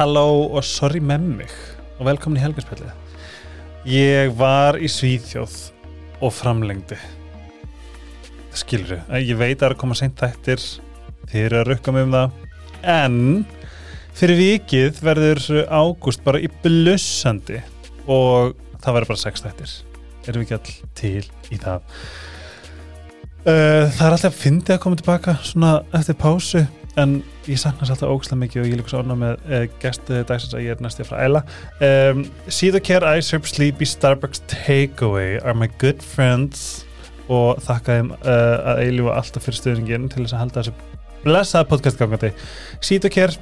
halló og sorry með mig og velkomin í helgarspillið. Ég var í Svíþjóð og framlengdi. Skilur þau, ég veit að það er að koma seint þættir, eru að rukka mig um það, en fyrir vikið verður ágúst bara í blussandi og það verður bara sex þættir. Erum við ekki all til í það? Uh, það er alltaf að fyndi að koma tilbaka svona eftir pásu en ég saknast alltaf ógslag mikið og ég líka svo ánað með uh, gestu dagsins að ég er næst ég frá Æla. Um, Síðukær, Ice Herb, Sleepy, Starbucks Takeaway are my good friends. Og þakka þeim uh, að eilífa alltaf fyrir stöðningin til þess að halda þessu blessaða podcast gangandi. Síðukær,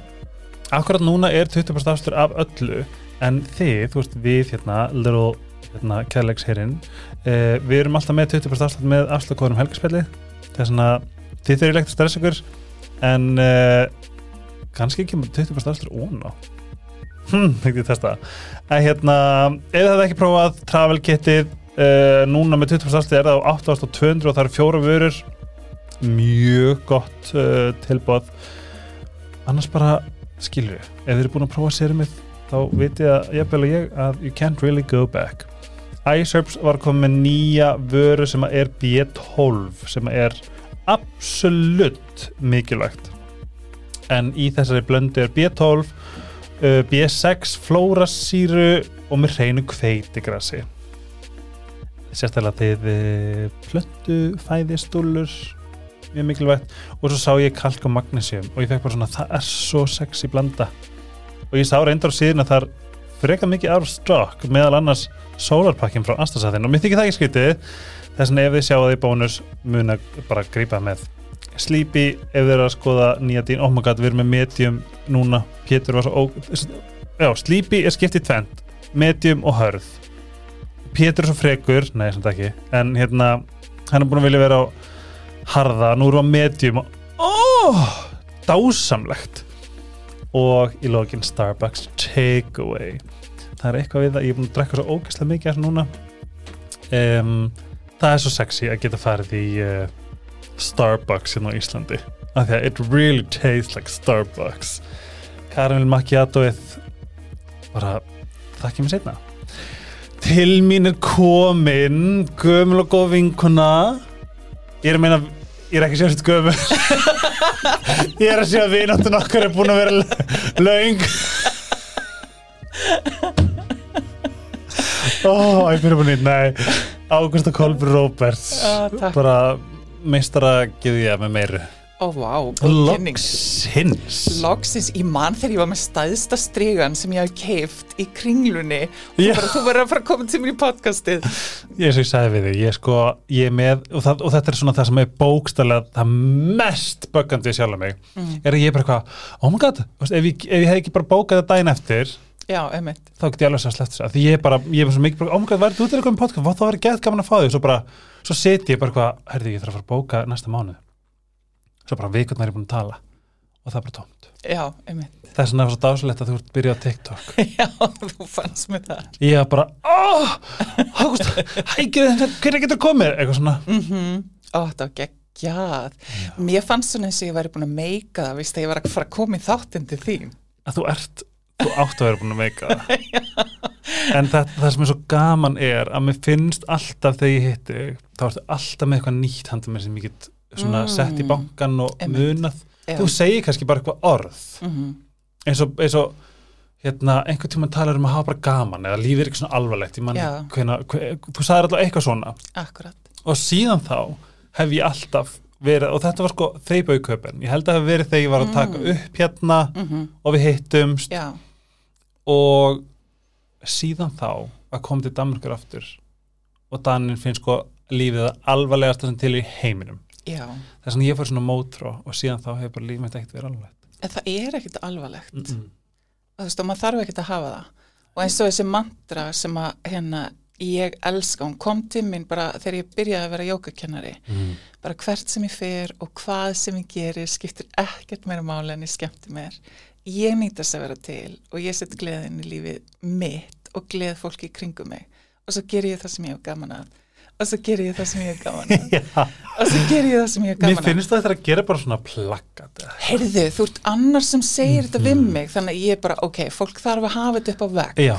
akkurat núna er 20% afstur af öllu en þið, þú veist við hérna, little hérna, kærleiksherinn uh, við erum alltaf með 20% afslut með afslutkoðurum helgarspilli það er svona, þið þurfið leikt að stressa ykkur en uh, kannski með 20% afslut óna hm, ekki testa. En hérna, ef það er ekki prófað travel kitið uh, núna með 20% afslut er það á 8200 og það eru fjóra vörur. Mjög gott uh, tilbúð annars bara skilur við, ef þið eru búin að prófa sérumið þá veit ég að ég og ég að you can't really go back. iSerbs var komið með nýja vöru sem er B12 sem er absolutt mikilvægt. En í þessari blöndu er B12 uh, B6 flórasýru og með hreinu kveitigrassi sérstaklega þið plöndu fæðistúlur mjög mikilvægt. Og svo sá ég kalk og magnesium og ég fekk bara svona það er svo sexy blanda. Og ég sá reyndar á síðan að það er freka mikið stock meðal annars solarpakkin frá Astasathin og mér þykir það ekki skritið þess að ef þið sjáu það í bónus mun að bara grípa með. Sleepy ef þið eru að skoða nýja dín oh my god, við erum með medium núna. Pétur var svo ó... já, Sleepy er skiptið tvent, medium og hörð. Pétur er svo frekur nei, samt ekki, en hérna hann er búin að vilja vera á harða. Nú við á medium. Og oh, dásamlegt. Og í lógin Starbucks Takeaway. Það er eitthvað við það, ég er búin að drekka svo ógæslega mikið þessu núna. Um, það er svo sexy að geta farið í uh, Starbucks hérna á Íslandi. Af því að it really tastes like Starbucks. Caramel Macchiatoið bara þakki mér setna til mín er komin gömul og góð vinkuna ég er að meina ég er ekki þetta gömul. Ég er að segja að vináttin okkar er búin að vera laung Ó, oh, ég fyrir búin í, nei Ágústa Kolbjörn Róberts. Ah, bara meistara geði ég með meiru. Góð kynning. Loksins Loksins, ég man þegar ég var með stæðsta strygan sem ég haf keift í kringlunni og þú, bara, þú verður að fara að koma til mér í podcastið. Ég svo ég sagði við þig, ég sko ég er með, og, það, og þetta er svona það sem er bókstælega það mest böggandi sjálf mig, Mm. er að ég er bara eitthvað oh my god, ef, ég, ef ég hef ekki bara bókað það daginn eftir, Já, einmitt. Þá get ég alveg svo sleppt þess að því ég er bara, ég er svo mikið god, værið þú til eitthvað með podcast, þá var ég gett gaman að fá þig, svo bara svo seti ég bara eitthvað, herði ég þarf að fara að bóka næsta mánuð, svo bara vikurnar er ég búin að tala og það er bara tómt. Já, einmitt. Það er svona svo dásalegt að þú ert byrjað á TikTok. Já, þú fannst mér það. Ég er bara, oh, Ágúst hækið, hvernig getur komið? Eitthvað svona, mm Ó, það var geggjað. Mér fannst svona eins og ég væri búin að meika það að ég var að fara að koma í þáttinn til þín. Að þú ert þú átt að vera búin að meika það en það, það sem er svo gaman er að mér finnst alltaf þegar ég hitti þá ertu alltaf með eitthvað nýtt handa mér sem ég get svona Mm. sett í bankan og munað Já. þú segir kannski bara eitthvað orð Mhm. eins og, eins og hérna, einhvern tíma talar um að hafa bara gaman eða lífið er ekki svona alvarlegt ég man, Já. hvena, hve, þú sagðir alltaf eitthvað svona Akkurat og síðan þá hef ég alltaf verið, og þetta var sko þeipaukaupen, ég held að það hef verið þegar ég var að taka Mm. upp hérna mm og við hittumst Já, og síðan þá að koma til Danmarkur aftur og Danin finnst sko lífið það alvarlegasta sem til í heiminum. Já. Þess að ég fór svona mótró og síðan þá hefur bara lífið mitt ekkert verið alvarlegt. En það er ekkit alvarlegt. Mm -mm. þú veist, og maður þarf ekkert að hafa það. Og eins og þessi mantra sem að hérna, ég elska, hún kom til mín bara þegar ég byrjaði að vera jókakennari Mm. bara hvert sem ég fer og hvað sem ég gerir skiptir ekkert meira máli en ég skemmti mér ég nýtast að vera til og ég set gleðin í lífið mitt og gleð fólki kringum mig. Og svo ger ég það sem ég hef gaman að. Og svo ger ég það sem ég er gaman að. Og svo ger ég það sem ég er Mér gaman að. finnst það þetta að gera bara svona plakkat heyrðu, þú ert annar sem segir þetta Mhm. við mig þannig að ég er bara, ok, fólk þarf að hafa þetta upp á vegg. Já,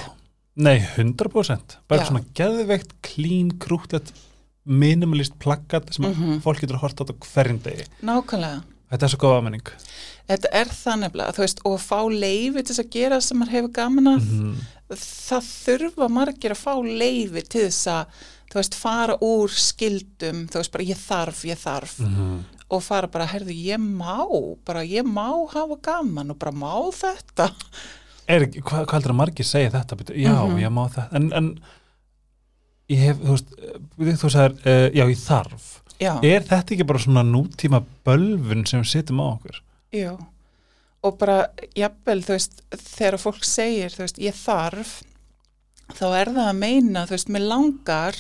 nei, 100% bara Já. svona geðveikt, clean, krútlet minimalist plakkat sem Mhm. fólk getur að horta á þetta hverjum degi. Nákvæmlega Þetta er svo góð ámenning Þetta er það nefnilega, þú veist, og að fá leifi til þess að gera sem maður hefur gaman að, Mhm. það þurfa margir að fá leifi til þess að, þú veist, fara úr skildum, þú veist, bara ég þarf, ég þarf, Mhm. og fara bara, herðu, ég má, bara ég má hafa gaman og bara má þetta. er, hvað, hvað heldur að margir segja þetta já, Mhm. ég má þetta en, en ég hef, þú veist eh, þú sagðir, uh, já, ég þarf Já, er þetta ekki bara svona nútíma bölvun sem sittum á okkur jú. Og bara, jafnvel, þú veist, þegar fólk segir, þú veist, ég þarf, þá er það að meina, þú veist, mér langar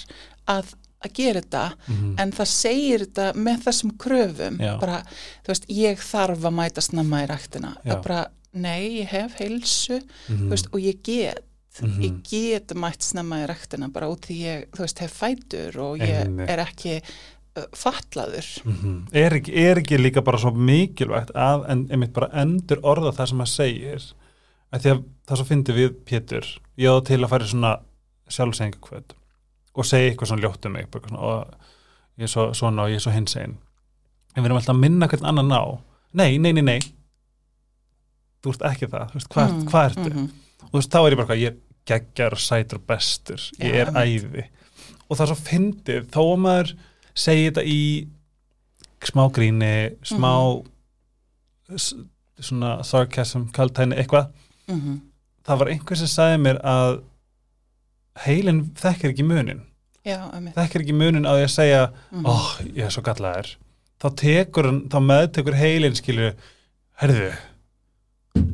að, að gera þetta, mm. en það segir þetta með þessum kröfum Já. bara, þú veist, ég þarf að mæta snemma í ræktina, Já. það bara nei, ég hef heilsu, mm. þú veist, og ég get Mhm. ég get mætt snemma í ræktina bara út því ég, þú veist, hef fætur og ég Einmitt. er ekki uh, fatlaður. Mhm. er, ekki, er ekki líka bara svo mikilvægt að en, einmitt bara endur orða það sem maður segir að því að það svo fyndi við Pétur. Ég á til að fara í svona sjálfsengakvöld og segja eitthvað svona ljótt um mig svona, og ég er svo svona og ég er svo hinsegin. En við erum alltaf að minna hvern annan á nei, nei, nei, nei. Þú ert ekki það, veist, hvað, mm, hvað ertu? mhm. og þú veist, þá er ég bara hvað, ég geggjar og sætur bestur, ég Já, er æði. Og það er svo fyndið, þó að maður segi þetta í smá gríni, smá s- svona sarcasm, kaltæni, eitthvað. Mhm. það var einhver sem sagði mér að heilin þekkir ekki munin. Já, þekkir ekki munin að segja Mhm. ó, ég er svo gallaður. Þá tekur þá meðtekur heilin skilju, herðu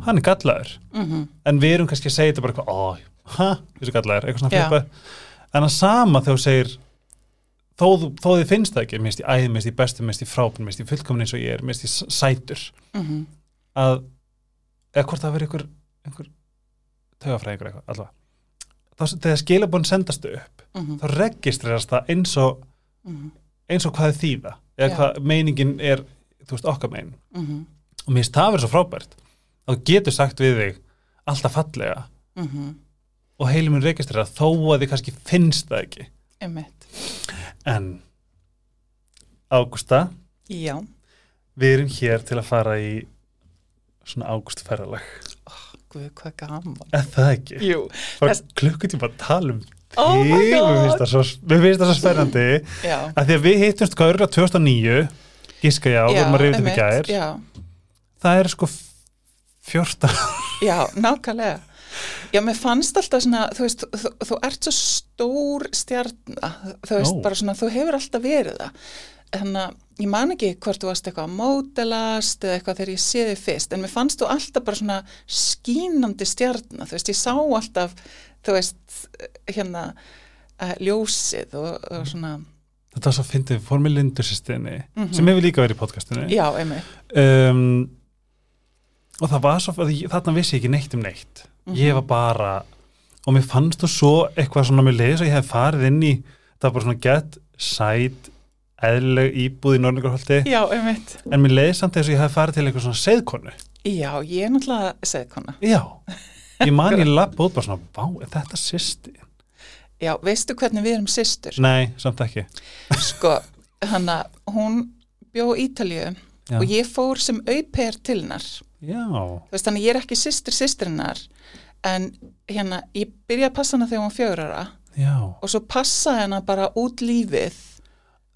hann er gallaður. Mhm. en við erum kannski að segja þetta bara ó, hæ, þessu gallaður, eitthvað svona flipa en að sama þegar þú segir þó, þó þið finnst það ekki, minnst ég æði, minnst ég bestu, minnst ég frábun, minnst ég fullkomin eins og ég er, minnst ég sætur Mhm. að, eða hvort það verið einhver, einhver tögafræðingur eitthvað, allavega þá þegar skilabón sendast upp Mhm. þá registrerast það eins og Mhm. eins og hvað þýða eða Já. hvað meiningin er, þú veist, okkar mein Mhm. og mér finnst það verið svo frábært þú getur sagt við þig alltaf fallega Mhm. og heilum minn registrera þó að þið kannski finnst það ekki einmitt. En Ágústa, já, við erum hér til að fara í svona ágústferðalag. Guð, hvað gaman. Eða það ekki, jú, Þess- klukkutíma að tala um Oh God. mér finnst það svo, spennandi. Að við hittumst örgulega 2009 gíska já, við erum að reyða þetta einmitt, gær. já, það er sko 14 já, nákvæmlega já, mér fannst alltaf svona þú veist, þú, þú ert svo stór stjarna, þú veist, Ó. bara svona þú hefur alltaf verið það þannig að ég man ekki hvort þú varst eitthvað að mótelast eða eitthvað þegar ég sé þig fyrst en mér fannst þú alltaf bara svona skínandi stjarna, þú veist, ég sá alltaf þú veist, hérna uh, ljósið og, og svona þetta var svo fyndið, fór með lindursystinni Mhm. sem hefur líka verið í podcastinu já, einmitt um, og það var svo þarna vissi ég ekki neitt um neitt. Ég var bara og mér fannst þú svo eitthvað svona með leiðis og ég hef farið inn í það var bara svona gett sæt eðlileg íbúð í Norningarholti já, einmitt. En mér leiði samt þess að ég hef farið til eitthvað svona seðkonu já, ég er náttúrulega segðkona já, ég man ég lapp út bara svona, vá, er þetta sýsti? já, veistu hvernig við erum systur? Nei, samt ekki. Sko, hann að hún bjó í Ítalíu Já. og ég fór sem auper til hennar. Veist þannig ég er ekki systir systrinnar en hérna ég byrjaði að passa hana þegar hún var fjögur ára. Já. Og svo passaði hana bara út lífið.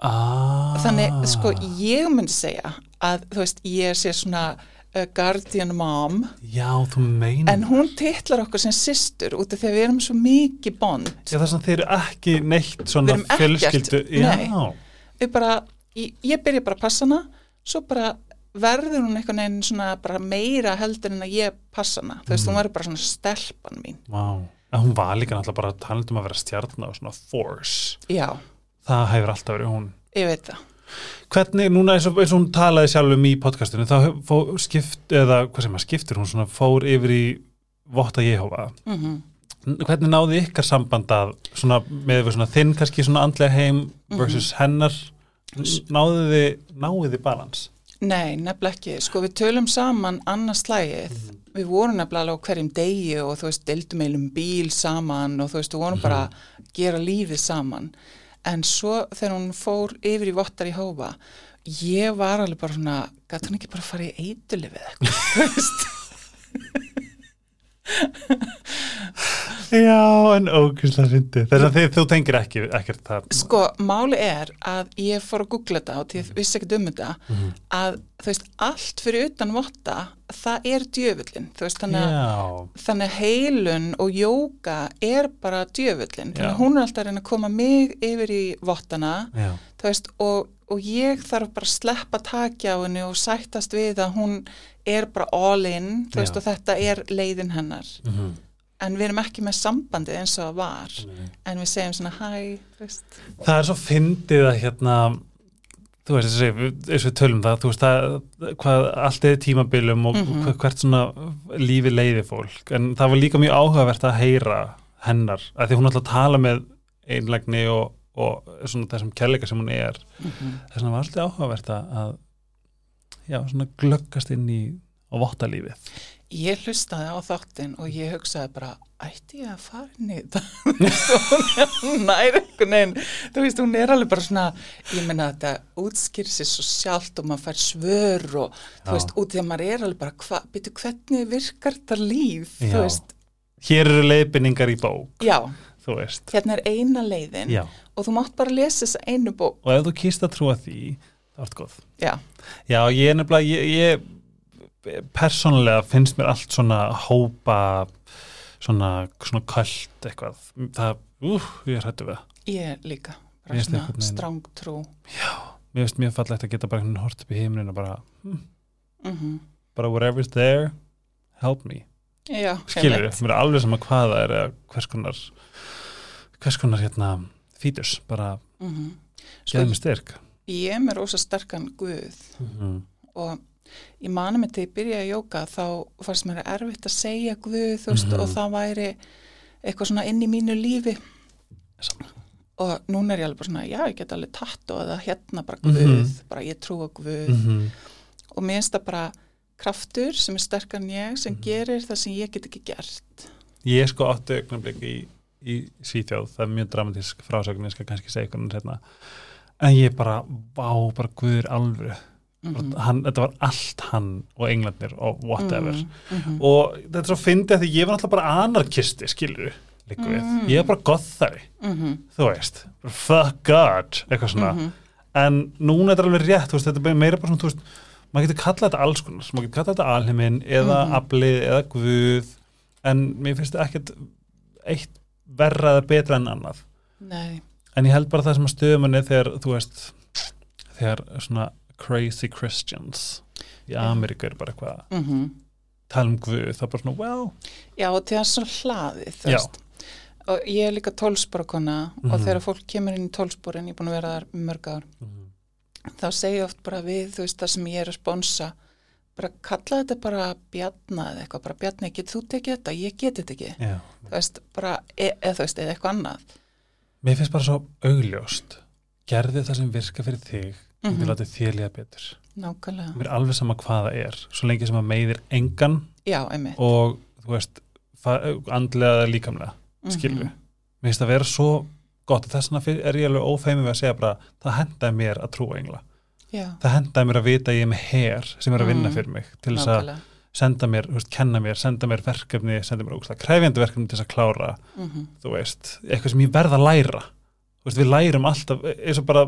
Ah. þannig sko ég myndi segja að þú veist ég sé svona uh, guardian mom. Já, en hún titlar okkur sem systur út af því að við erum svo mikið bond. Já, þess að þeir eru ekki neitt svona fjölskyldu nei. við bara, ég, ég byrja bara að passa hana svo bara verður hún einhvern veginn svona bara meira heldur en að ég passa hana, þú veist, Mhm. hún verður bara svona stelpan mín, vá. En hún var líka náttúrulega bara talandi um að vera stjarnar og svona force. Já, Það hefur alltaf verið hún. Ég veit það. Hvernig, núna eins og, eins og hún talaði sjálf um í podcastinu, þá hef- fó, skipt, eða hvað sem að skiptir, hún svona fór yfir í votta Jehova mm hvernig náði ykkar samband að svona, með svona þinn kannski svona andlega heim versus hennar náðu þið, náðu þið balans Nei, nefnilega ekki. Sko við tölum saman annars slægið. Við vorum nefnilega á hverjum degi og þú veist, deildum eilum bíl saman og þú veist, við vorum bara að gera lífið saman. En svo þegar hún fór yfir í vottar í hófa, ég var alveg bara svona, gæti hann ekki bara að fara í eitulifið eitthvað, þú veist? Já, en ógæslega fyndi þess að þið, þú tengir ekki, ekkert það Sko, máli er að ég fór að googla þetta og því ég vissi ekkert um þetta að þú veist, allt fyrir utan votta, það er djöfullin, þú veist, þannig að þannig að heilun og jóka er bara djöfullin, þannig að hún er alltaf að reyna að koma mig yfir í vottana þú veist, og, og ég þarf bara að sleppa takja á henni og sættast við að hún er bara all in, veist, og þetta er leiðin hennar, mhm. En við erum ekki með sambandið eins og var en við segjum svona hæ, Það er svo fyndið að hérna þú veist, þessi, eins og við tölum það þú veist, það, hvað allt er tímabilum og Mhm. hver- hvert svona lífi leiði fólk, en það var líka mjög áhugavert að heyra hennar að því hún að tala með einlægni og, og svona þessum kærleika sem hún er þess vegna var alltaf áhugavert að já, svona glöggast inn í á vottalífið Ég hlustaði á þáttinn og ég hugsaði bara, ætti ég að fara inn í þetta? Þú veist, og hún nær einhvern veginn, þú veist, hún er alveg bara svona, ég meina að þetta útskýr sér svo sjálft og maður fær svör og Já. þú veist, út því að maður er alveg bara, hva, byrju, hvernig virkar þetta líf? Já. Þú veist, Hér eru leiðbynningar í bók, já, hérna er eina leiðin Já, og þú mátt bara lesa þessa einu bók, og ef þú kýrst að trúa því þá ert góð. Já, Já, ég er nefnilega, ég, ég persónulega finnst mér allt svona hópa svona, svona köld eitthvað. Það, úf, ég hættu við það. Ég líka, bara svona einhvern veginn- stráng trú. mér finnst mjög fallegt að geta bara einhvern hort upp í heiminin og bara, Mm bara whatever's there help me, Já, skilur mér er alveg sama hvað það er eða hvers konar hvers konar hérna fítus, bara Mhm. geða mig styrk Ég er með rosa sterkan guð mm. og ég mani mig til ég byrjaði að jóka þá fannst mér erfitt að segja guð veist, Mhm. og það væri eitthvað svona inn í mínu lífi Sama. og núna er ég alveg bara svona já, ég get alveg tatt og það hérna bara guð Mhm. bara ég trú á guð Mm og mér finnst það bara kraftur sem er sterkar en ég sem Mhm. gerir það sem ég get ekki gert ég sko áttu augnablik í, í Svíþjóð, það er mjög dramatísk frásögn, ég skal kannski segja eitthvað hérna. En ég bara, vá, bara guður alvöru, mm hann, þetta var allt hann og englandir og whatever. -hmm. og þetta er svo fyndið að ég var náttúrulega bara anarkisti, skilur líka við, Mm. ég er bara gothari Mm þú veist, fuck God eitthvað svona, -hmm. en núna er þetta alveg rétt, veist, þetta er meira bara svona, veist maður getur kallað þetta alls konar, maður getur kallað þetta alheiminn eða Mhm. aflið eða guð. En mér finnst þetta ekkert eitt verra eða betra en annað Nei, en ég held bara það sem að stöðum henni þegar, þú veist þegar svona crazy Christians í. Ameríku er bara eitthvað að mm tala um guð, það er bara svona, well Já, og það er svona hlaðið, þú veist. Og ég er líka tólsporakona og Mhm. þegar fólk kemur inn í tólsporin, ég er búin að vera þar mörg ár, þá segi ég oft bara við, þú veist, það sem ég er að sponsa, bara kalla þetta bara bjarna eða eitthvað, bara bjarni, getur þú tekið þetta? Ég get þetta ekki. Já. Þú veist, bara, e eða þú veist, eða eitthvað annað. mér finnst bara svo augljóst gerði það sem virka fyrir þig og Mhm. þið látið þér líða betur Nákvæmlega. mér er alveg sama hvað það er svo lengi sem að meiðir engan Já, og þú veist andlega eða líkamlega Mhm. mér finnst það vera svo gott þess vegna er ég alveg ófeimið að segja bara það hendaði mér að trúa engla Já, það hendaði mér að vita að ég er með her sem er að vinna Mm. fyrir mig til þess að senda mér, veist, kenna mér, senda mér verkefni senda mér ógustlega krefjandi verkefni til þess að klára Mm þú veist, eitthvað sem ég verð að læra þú veist, við lærum alltaf eins og bara,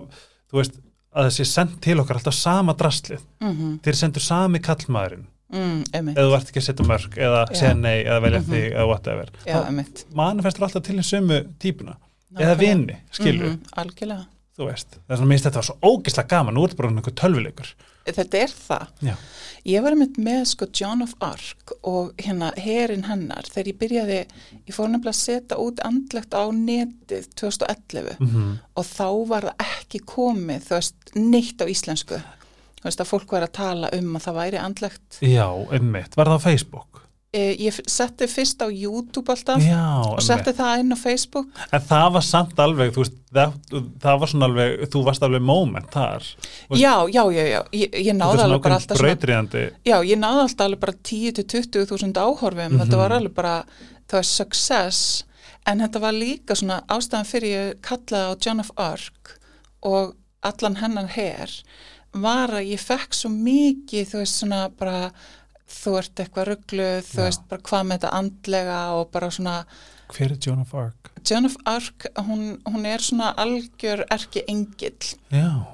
þú veist, að það sé sendt til okkar alltaf sama drastlið Mm þeir sendur sami kallmaðurinn mm, eða þú ert ekki að setja mörg eða Já. segja nei eða velja Mhm. þig eða whatever þá einmitt. manifestur alltaf til sömu típuna eða Nákvæmlega. vini, skilur Mhm, Algjörlega. Þú veist, þess að minnst þetta var svo ógislega gaman nú er þetta bara einhver tölvuleikur Þetta er það. Já. Ég var mynd með sko John of Arc og hérna herin hennar þegar ég byrjaði, ég fór nefnilega að setja út andlegt á netið 2011 mm -hmm. og þá var það ekki komið, þú veist, neitt á íslensku. Þú veist að fólk var að tala um að það væri andlegt. já, einmitt, var það á Facebook ég f- setti fyrst á YouTube alltaf Já, og setti það inn á Facebook en það var samt alveg, þú veist, það, það var svona alveg, þú varst alveg moment þar. Já, já, já, já, ég, ég náði alveg bara alltaf svona. Já, ég náði alltaf alveg bara 10-20 þúsund áhorfum, Mhm. þetta var alveg bara, það var success, en þetta var líka svona ástæðan fyrir ég kallaði á John of Arc og allan hennan her, var að ég fekk svo mikið, þú veist, svona bara, þú ert eitthvað ruggluð, þú veist, bara hvað með þetta andlega og bara svona, Hver er Joan of Arc? John of Arc, hún, hún er svona algjör erki engill, Já.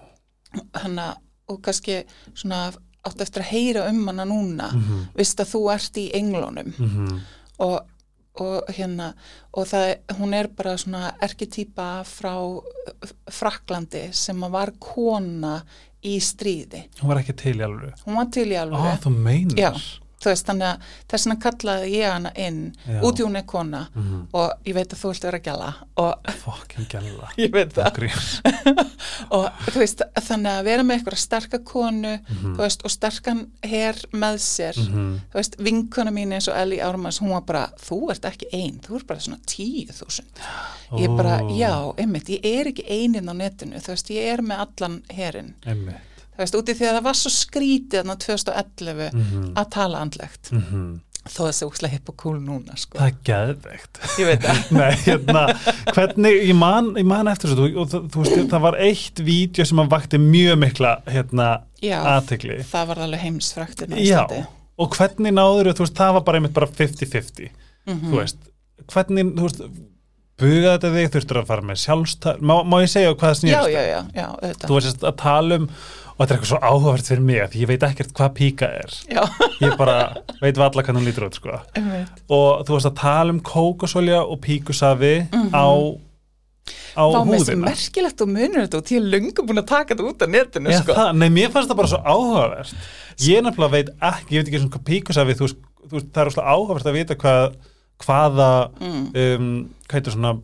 hana, og kannski svona átt eftir að heyra um hana núna, Mm vist að þú ert í englunum -hmm. og, og hérna og það, hún er bara svona erketýpa frá Fraklandi sem var kona í stríði. Hún var ekki til í alveg. Hún var til í alveg. þú meinar. Þú veist, þannig að þess vegna kallaði ég hana inn, Já. út í hún er kona Mm og ég veit að þú vilt vera gæla og Fucking gæla. ég veit það og þú veist, þannig að vera með eitthvað sterka konu, Mhm. þú veist, og sterkan her með sér Mm þú veist, vinkona mín eins og Ellie Ármanns, hún var bara, þú ert ekki ein, þú ert bara svona tíu þúsund. Ég bara, Ó. já, einmitt, ég er ekki einin á netinu, þú veist, ég er með allan herin. Einmitt. Þú veist, úti því að það var svo skrítið þarna 2011 Mm að tala andlegt. -hmm. Þó það sé úkslega hipp og cool núna, sko. Það er geðveikt. Ég veit það. Nei, hérna, hvernig, ég man, ég man eftir þessu, og það, þú veist, það var eitt vídeo sem að vakti mjög mikla, hérna, Já, aðtegli. það var alveg heimsfræktir Já, og hvernig náður, þú veist, það var bara einmitt bara 50-50, Mhm. þú veist, hvernig, þú veist, bugaði þetta þig, þurftur að fara með sjálfstal, má, má ég segja hvað það Já, snýrst? já, já, já, auðvitað. Þú veist að tala um, og þetta er eitthvað svo áhugavert fyrir mig, því ég veit ekkert hvað píka er. Já, Ég bara veit valla hvernig hún lítur út, sko. Og þú veist að tala um kókosolja og píkusafi á, á Vá, mér finnst húðina. merkilegt og munur þetta og er löngu búin að taka þetta út af netinu, sko. það, nei, mér fannst það bara svo áhugavert. Ég nefnilega veit ekki, ég veit ekki svona hvað píkusafi, þú þú það er svona áhugavert að vita hvað, hvaða, Mm. um, hvað heitir svona,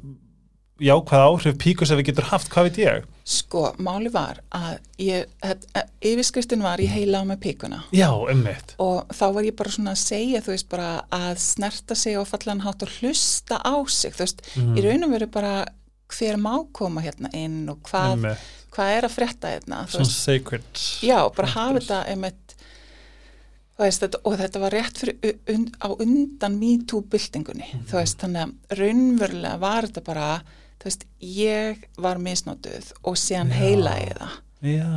já, hvaða áhrif píkusafi getur haft, hvað veit ég? Sko, máli var að ég, yfirskriftin var ég heila á með píkuna Já, ummitt. og þá var ég bara svona að segja, þú veist, bara að snerta sig og fallan hátt og hlusta á sig, þú veist, Mm. í raunum veru bara hver má koma hérna inn og hvað, hvað er að frétta hérna, Svona sacred. já, bara hafa þetta þú veist, og þetta var rétt fyrir u- un, á undan MeToo-byltingunni, Mhm. þú veist, þannig að raunverulega var þetta bara, þú veist, ég var misnótuð og síðan Já. heila ég það Já.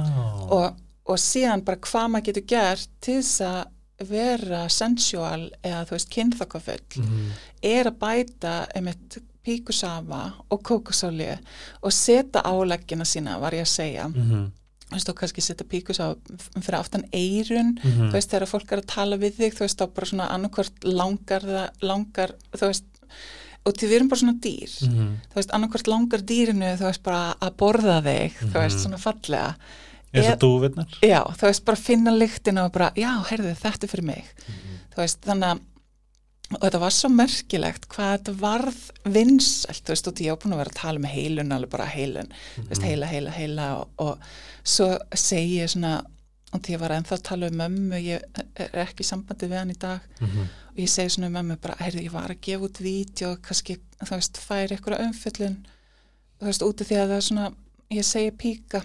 og, og síðan bara hvað maður getur gert til þess að vera sensual eða þú veist kynþokkafull Mm. er að bæta einmitt píkusafa og kókosólju og setja áleggina sína var ég að segja Mm þú veist og kannski setja píkusafa fyrir aftan eirun -hmm. þú veist þegar fólk er að tala við þig þú veist þá bara svona annarkvort langar langar þú veist og því við erum bara svona dýr Mhm. þú veist annarkvort langar dýrinu þú veist bara að borða þig þú veist Mhm. svona fallega Eins og dúvinnar. Já, þú veist, bara finna lyktina og bara, já, heyrðu, þetta er fyrir mig. Mhm. Þú veist, þannig að, og þetta var svo merkilegt hvað þetta varð vinsælt, þú veist, og ég á búin að vera að tala með heilun, alveg bara heilun, þú veist, heila, heila, heila og, og svo segi ég svona, og því ég var ennþá að tala um mömmu, ég er ekki í sambandi við hann í dag, Mhm. og ég segi svona um mömmu bara, heyrðu, ég var að gefa út vídeo, kannski, þú veist, færi eitthvað umfjöllun, þú veist, úti því að það er svona, ég segi píka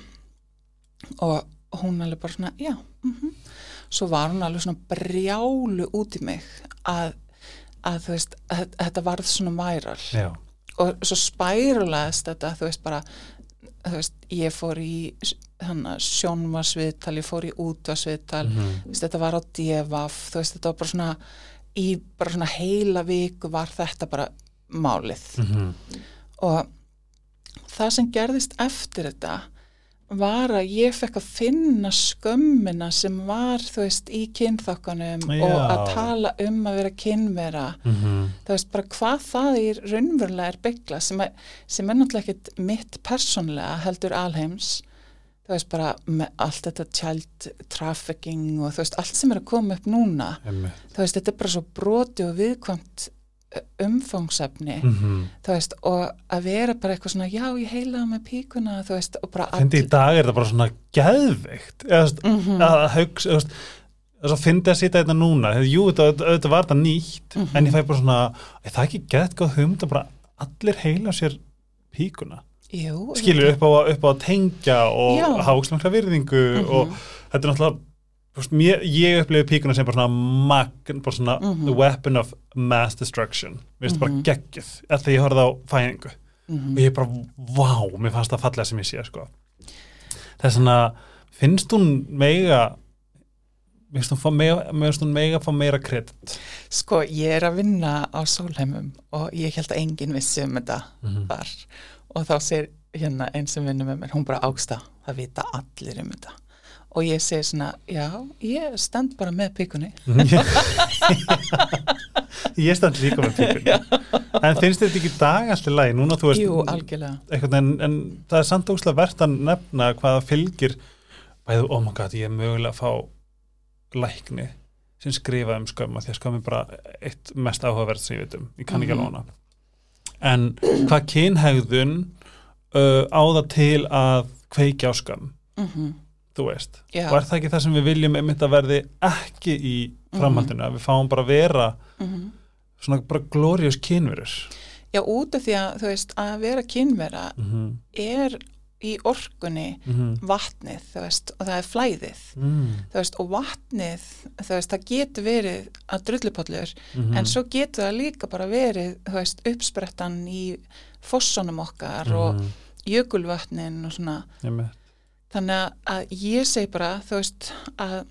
og hún alveg bara svona, já, mhm. svo var hún alveg svona brjálu út í mig að, að þú veist, að, að þetta varð svona væral Já. og svo spærulaðist þetta, þú veist, bara veist, ég fór í hana, sjónvarsviðtal, ég fór í útvarsviðtal, þú veist, þetta var á devaf, þú veist, þetta var bara svona í bara svona heila viku var þetta bara málið. Mhm. og það sem gerðist eftir þetta var að ég fekk að finna skömmina sem var, þú veist, í kynþokkanum Já. og að tala um að vera kynvera Mhm. þú veist, bara hvað það er raunverulega er byggla sem, er- sem er náttúrulega ekkit mitt persónlega heldur alheims þú veist, bara með allt þetta child trafficking og þú veist, allt sem er að koma upp núna Einmitt. þú veist, þetta er bara svo broti og viðkvæmt umfangsefni Mhm. þú veist, og að vera bara eitthvað svona, já, ég heila með píkuna, veist, og bara Fyndi í dag er það bara svona þú veist, Mhm. að veist, þess að fyndi að sitja þetta núna þegar jú, þetta, var þetta nýtt Mhm. en ég fæ bara svona, er það ekki gett góð hugmynd að bara allir heila sér píkuna Jú, skilur upp á, upp á að tengja og Já. hákslangra virðingu Mhm. og þetta er náttúrulega veist, mér, ég upplifi píkuna sem bara svona magn, bara svona Mhm. the weapon of mass destruction mér finnst Mhm. bara geggjuð eftir ég horfði á fæðingu Mhm. og ég bara, vá, mér fannst það fallega sem ég sé sko. það er svona finnst hún mega mér finnst hún mega, mega fá meira kredit Sko, ég er að vinna á sólheimum og ég held að enginn vissi um þetta Mhm. þar og þá segir hérna einn sem vinnur með mér, hún bara ágsta það vita allir um þetta og ég segi svona, já, ég stend bara með píkunni ég stend líka með píkunni en finnst þetta ekki dag alltaf lægi núna þú veist Jú, einhvern veginn, en það er samt óslega verðt að nefna hvaða fylgir. Bæðu, oh my god, ég er mögulega að fá lækni sem skrifa um skömm því að skömm er bara eitt mest áhugaverð sem ég veit um, ég kann ekki Mhm. alveg hana. En hvað kynhegðun uh, á það til að kveikja á skömm, mm þú veist. Já, og er það ekki það sem við viljum einmitt að verði ekki í framhaldinu, að við fáum bara að vera mm svona bara glorious kynverur. Já, út af því að þú veist, að vera kynvera mm -hmm. er í orkunni vatnið, þú veist, og það er flæðið. Mm. Þú veist, og vatnið þú veist, það getur verið að drullupollur -hmm. en svo getur það líka bara verið þú veist, uppsprettan í fossonum okkar Mhm. og jökulvatnin og svona. Einmitt. Þannig að- ég segi bara þú veist að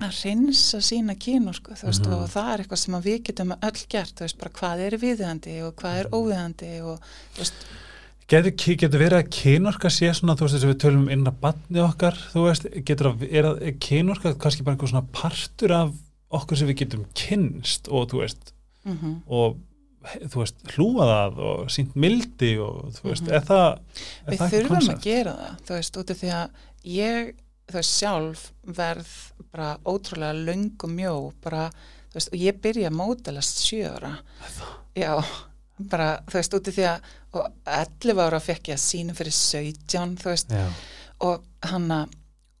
að reynsa sína kynur sko, veist, Mhm. og það er eitthvað sem við getum öll gert, veist, bara hvað er viðhandi og hvað er Mhm. óviðandi og þú veist, Getur, getur verið að kynorka sé svona, þú veist, þess að við tölum inn að batni okkar, þú veist, getur að, er, að- er kynorka kannski bara einhver svona partur af okkur sem við getum kynst og, þú veist, mm og, he- þú veist, hlúa það og sínt mildi og, þú veist, Mhm. er það, er við það ekki þurfum koncept? að gera það þú veist, út af því að ég þú veist, sjálf verð bara ótrúlega löng og mjó bara, þú veist, og ég byrja að mótelast sjö ára já, bara, þú veist, út af því að og 11 ára fekk ég að sína fyrir 17, þú veist, Já, og hanna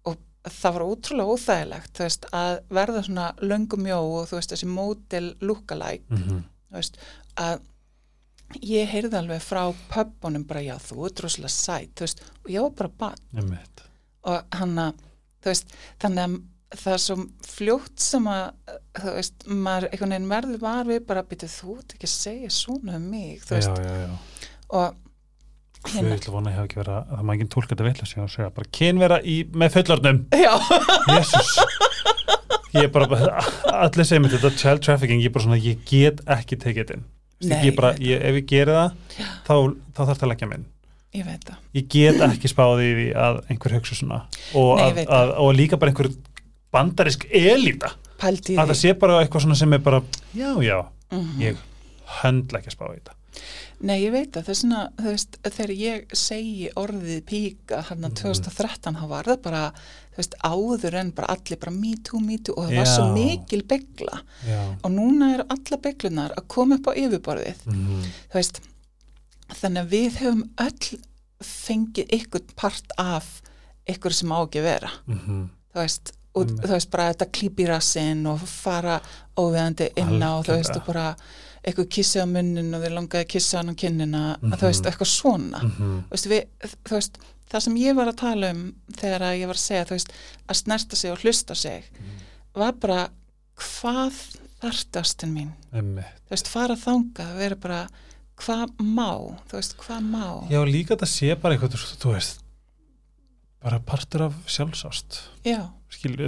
og það var ótrúlega óþægilegt þú veist, að verða svona löng og þú veist, þessi mótel lookalike mm þú veist, að ég heyrði alveg frá pöppunum bara já, þú ert rosalega sæt, þú veist, og ég var bara bann og hann að, þannig að það er svo fljótt sem að, þú veist, maður einhvern veginn verður var við bara, býtu, þú ert ekki að segja svona um mig, þú Já, veist, já, já. og Ég hérna, vil vona að hafa ekki verið að, það má ekki tólka þetta vilja sig og segja. Bara kynvera í, með fullornum. já, Jésús ég er bara, allir segir mér þetta child trafficking, ég er bara svona, ég get ekki tekið þetta inn Nei, ég bara, ég ég, ef ég geri það þá, þá þarf það að leggja minn. Ég veit það, ég get ekki spáði í að einhver hugsa svona. Og, Nei, ég að, veit að, og líka bara einhver bandarisk elita pældi í að það því. sé bara eitthvað svona sem er bara já, já, Mhm. ég höndla ekki að spá í þetta. Nei, ég veit það, það er svona, þú veist, þegar ég segi orðið píka hann Mhm. 2013, þá var það bara, veist, áður en bara allir bara me too, me too og það var Já. svo mikil begla já, og núna eru alla beglunar að koma upp á yfirborðið, mm, veist, þannig að við höfum öll fengið ykkur part af ykkur sem á ekki að vera, mm, þú veist, og Einmitt. þú veist, bara þetta klípi rassinn og fara óveðandi inn á, þú veist, og bara eitthvað kissi á munnin og þeir langaði að kissa hann á kinnina, Mhm. þú veist, eitthvað svona. Mm, þú veist, við, þú veist, það sem ég var að tala um þegar að ég var að segja, þú veist, að snerta sig og hlusta sig var bara hvað þartastin mín, einmitt. Þú veist, fara þangað, vera bara hvað má, þú veist, hvað má? Já, líka þetta sé bara eitthvað, þú veist bara partur af sjálfsást.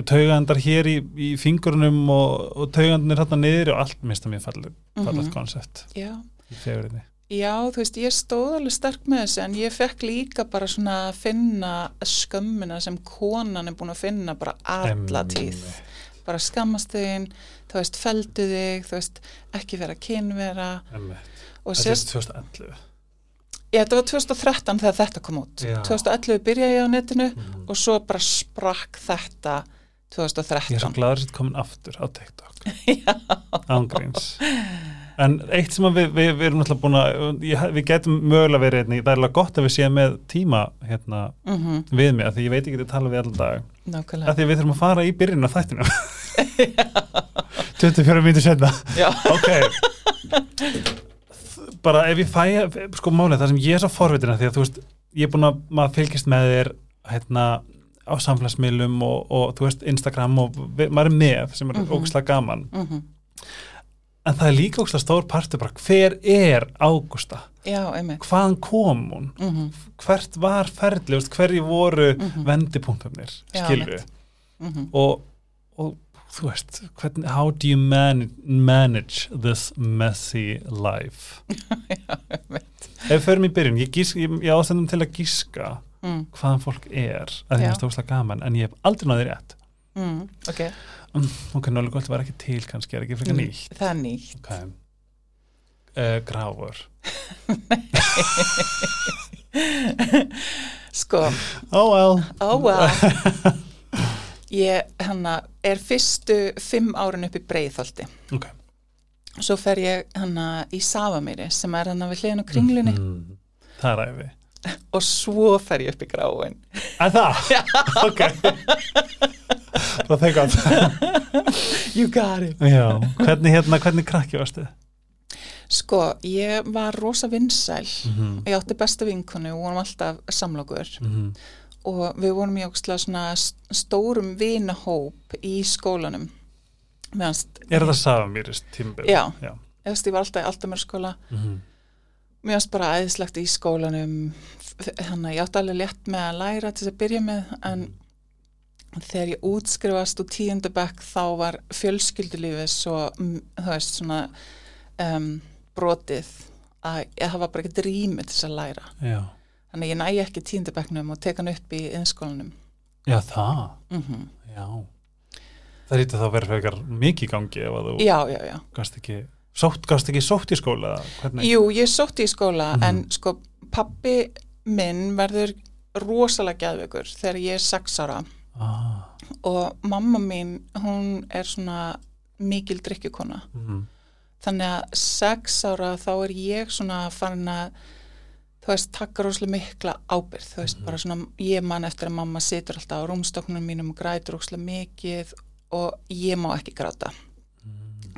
Taugandar hér í, í fingurnum og, og taugandarnir hérna niður og allt mista mér fallið fallið Mhm. koncept já. í fegurinn Já, þú veist, ég stóð alveg sterk með þessu en ég fekk líka bara svona að finna skömmina sem konan er búin að finna bara alla tíð. Bara skammast þig, þú veist, feldu þig, þú veist, ekki vera kynvera. Og sérst, 2011 ég, þetta var 2013 þegar þetta kom út. Já. 2011 byrjaði ég á netinu Mhm. og svo bara sprakk þetta Ég er svo 2013. gladur að þetta komin aftur á TikTok Ángríns En eitt sem við, við, við erum náttúrulega búin að við getum mögulega verið einnig, það er alveg gott að við séum með tíma hérna Mm við mig, af því ég veit ekki að tala við allan dag Nákvæmlega. af því við þurfum að fara í byrjun af þættinu 24 mínútur senna já, ok bara ef ég fæ sko málið það sem ég er svo forvitina því að þú veist ég er búin að maður fylgist með þér hérna á samfélagsmiðlum og, og þú veist Instagram og við, maður er með sem er mm Mhm. ógslag gaman. Mm en það er líka ógslag stór partur bara hver er Ágústa? Já, einmitt. Hvaðan kom hún? Mm hvert var veist, hverju voru Mhm. skilur einmitt. -hmm. og, og þú veist hvernig, how do you man, manage this messy life? Já, einmitt. Ef við förum í byrjun, ég, gís, ég, ég ástændum til að gíska mm. hvaðan fólk er að því að það er gaman en ég hef aldrei náði rétt. Mm. ok, ok, nálega var ekki til kannski, er ekki frekar Mm, nýtt? það er nýtt. Ok. Uh, gráfur sko, oh well. Oh well ég hanna er fyrstu fimm árin upp í breiðholti. Ok. Svo fer ég hanna í Safamýri sem er hanna við hliðin á kringlunni. Mhm. það æfi og svo fer ég upp í gráin. Að það? ok. Það þegar you got it. Já, hvernig hérna, hvernig krakki varstu? sko, ég var rosa vinsæl. Mm ég átti besta vinkonu og vorum alltaf samlokur. -hmm. Og við vorum í st- stórum vinahóp í skólanum meðanst Er það Savamýrist tímabil? Já. Já. ég var alltaf í Altamörskóla Mm -hmm. mér varst bara æðislegt í skólanum þannig að ég átti alveg létt með að læra til þess að byrja með en þegar ég útskrifast úr tíundabæk þá var fjölskyldulífið svo, þú veist, svona um, brotið að ég hafa bara ekki rými til þess að læra Já. Þannig að ég nægi ekki tíundabæknum og teka hann upp í innskólanum Já, það. mm Já. Það rítið þá verið frekar mikið í gangi ef að þú já, já, já gast ekki, sótt, gast ekki sótt í skóla hvernig? Jú, ég sótti í skóla Mhm. en sko pappi minn verður rosalega geðveikur þegar ég er sex ára Ah, og mamma mín hún er svona mikil drikkjukona mm. þannig að sex ára þá er ég svona farin að þú veist, taka rosalega mikla ábyrð þú veist, bara svona, ég man eftir að mamma situr alltaf á rúmstoknum mínum og grætur rosalega mikið og ég má ekki gráta.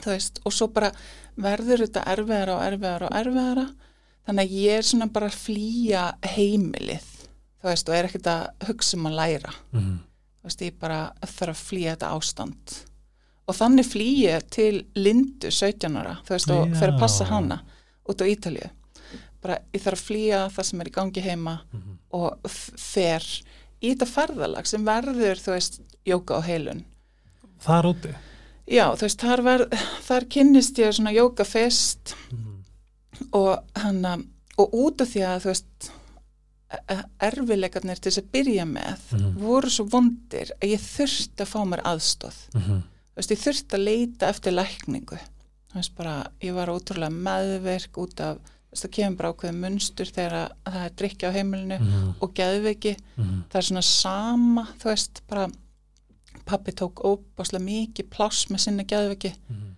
Þú veist, og svo bara verður þetta erfiðara og erfiðara og erfiðara. Þannig að ég er svona bara að flýja heimilið þú veist, og er ekkert að hugsa um að læra. Mm. þú veist, ég bara þarf að flýja þetta ástand. Og þannig flýja til Lindu 17 ára, þú veist, og Já. fyrir að passa hana út á Ítalíu bara ég þarf að flýja það sem er í gangi heima Mhm. og f- fer í þetta ferðalag sem verður, þú veist, jóka á heilun Þar úti? Já, þú veist, þar, ver, þar kynnist ég svona jóka fest Mm. og hann og út af því að þú veist e- erfileikarnir til þess að byrja með Mhm. voru svo vondir að ég þurfti að fá mér aðstóð Mm þú veist, ég þurfti að leita eftir lækningu þú veist bara, ég var ótrúlega meðverk út af, það kemur bara ákveðið munstur þegar að, það er drikja á heimilinu -hmm. og geðveiki Mm það er svona sama, þú veist, bara pappi tók óbáslega mikið pláss með sinni geðveiki -hmm.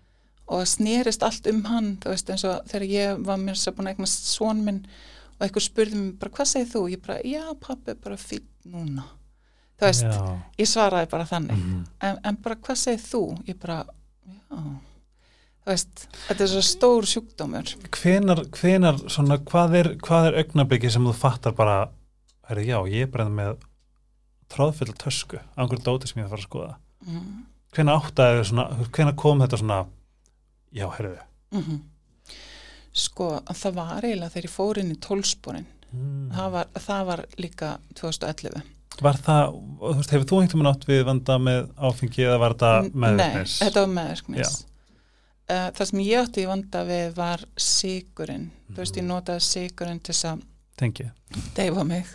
og það snerist allt um hann þú veist eins og þegar ég var mér sér búin að eignast svon minn og einhver spurði mér bara hvað segir þú? Ég bara já pappi bara fýtt núna þú veist, Já. ég svaraði bara þannig Mm en, en bara hvað segir þú? Ég bara já veist, þetta er svo stór sjúkdómur Hvenar, hvenar, svona, hvað er, er augnablikið sem þú fattar bara, herri, já, ég er bara með tróðfull tösku, einhverju dóti sem ég þarf að skoða. mm. Hvenar áttaði, svona, hvenar kom þetta svona, já, herriðu, Mm sko, það var eiginlega þegar ég fór inn í tólsporin mm. það, var, það var líka 2011 Var það, þú veist, hefur þú einhvern veginn átt við vanda með áfengi eða var þetta meðvirknis? Nei, þetta var meðverknis. Uh, það sem ég átti í vanda við var sigurinn. Þú veist, ég Mhm. notaði sigurinn til þess að deyfa mig.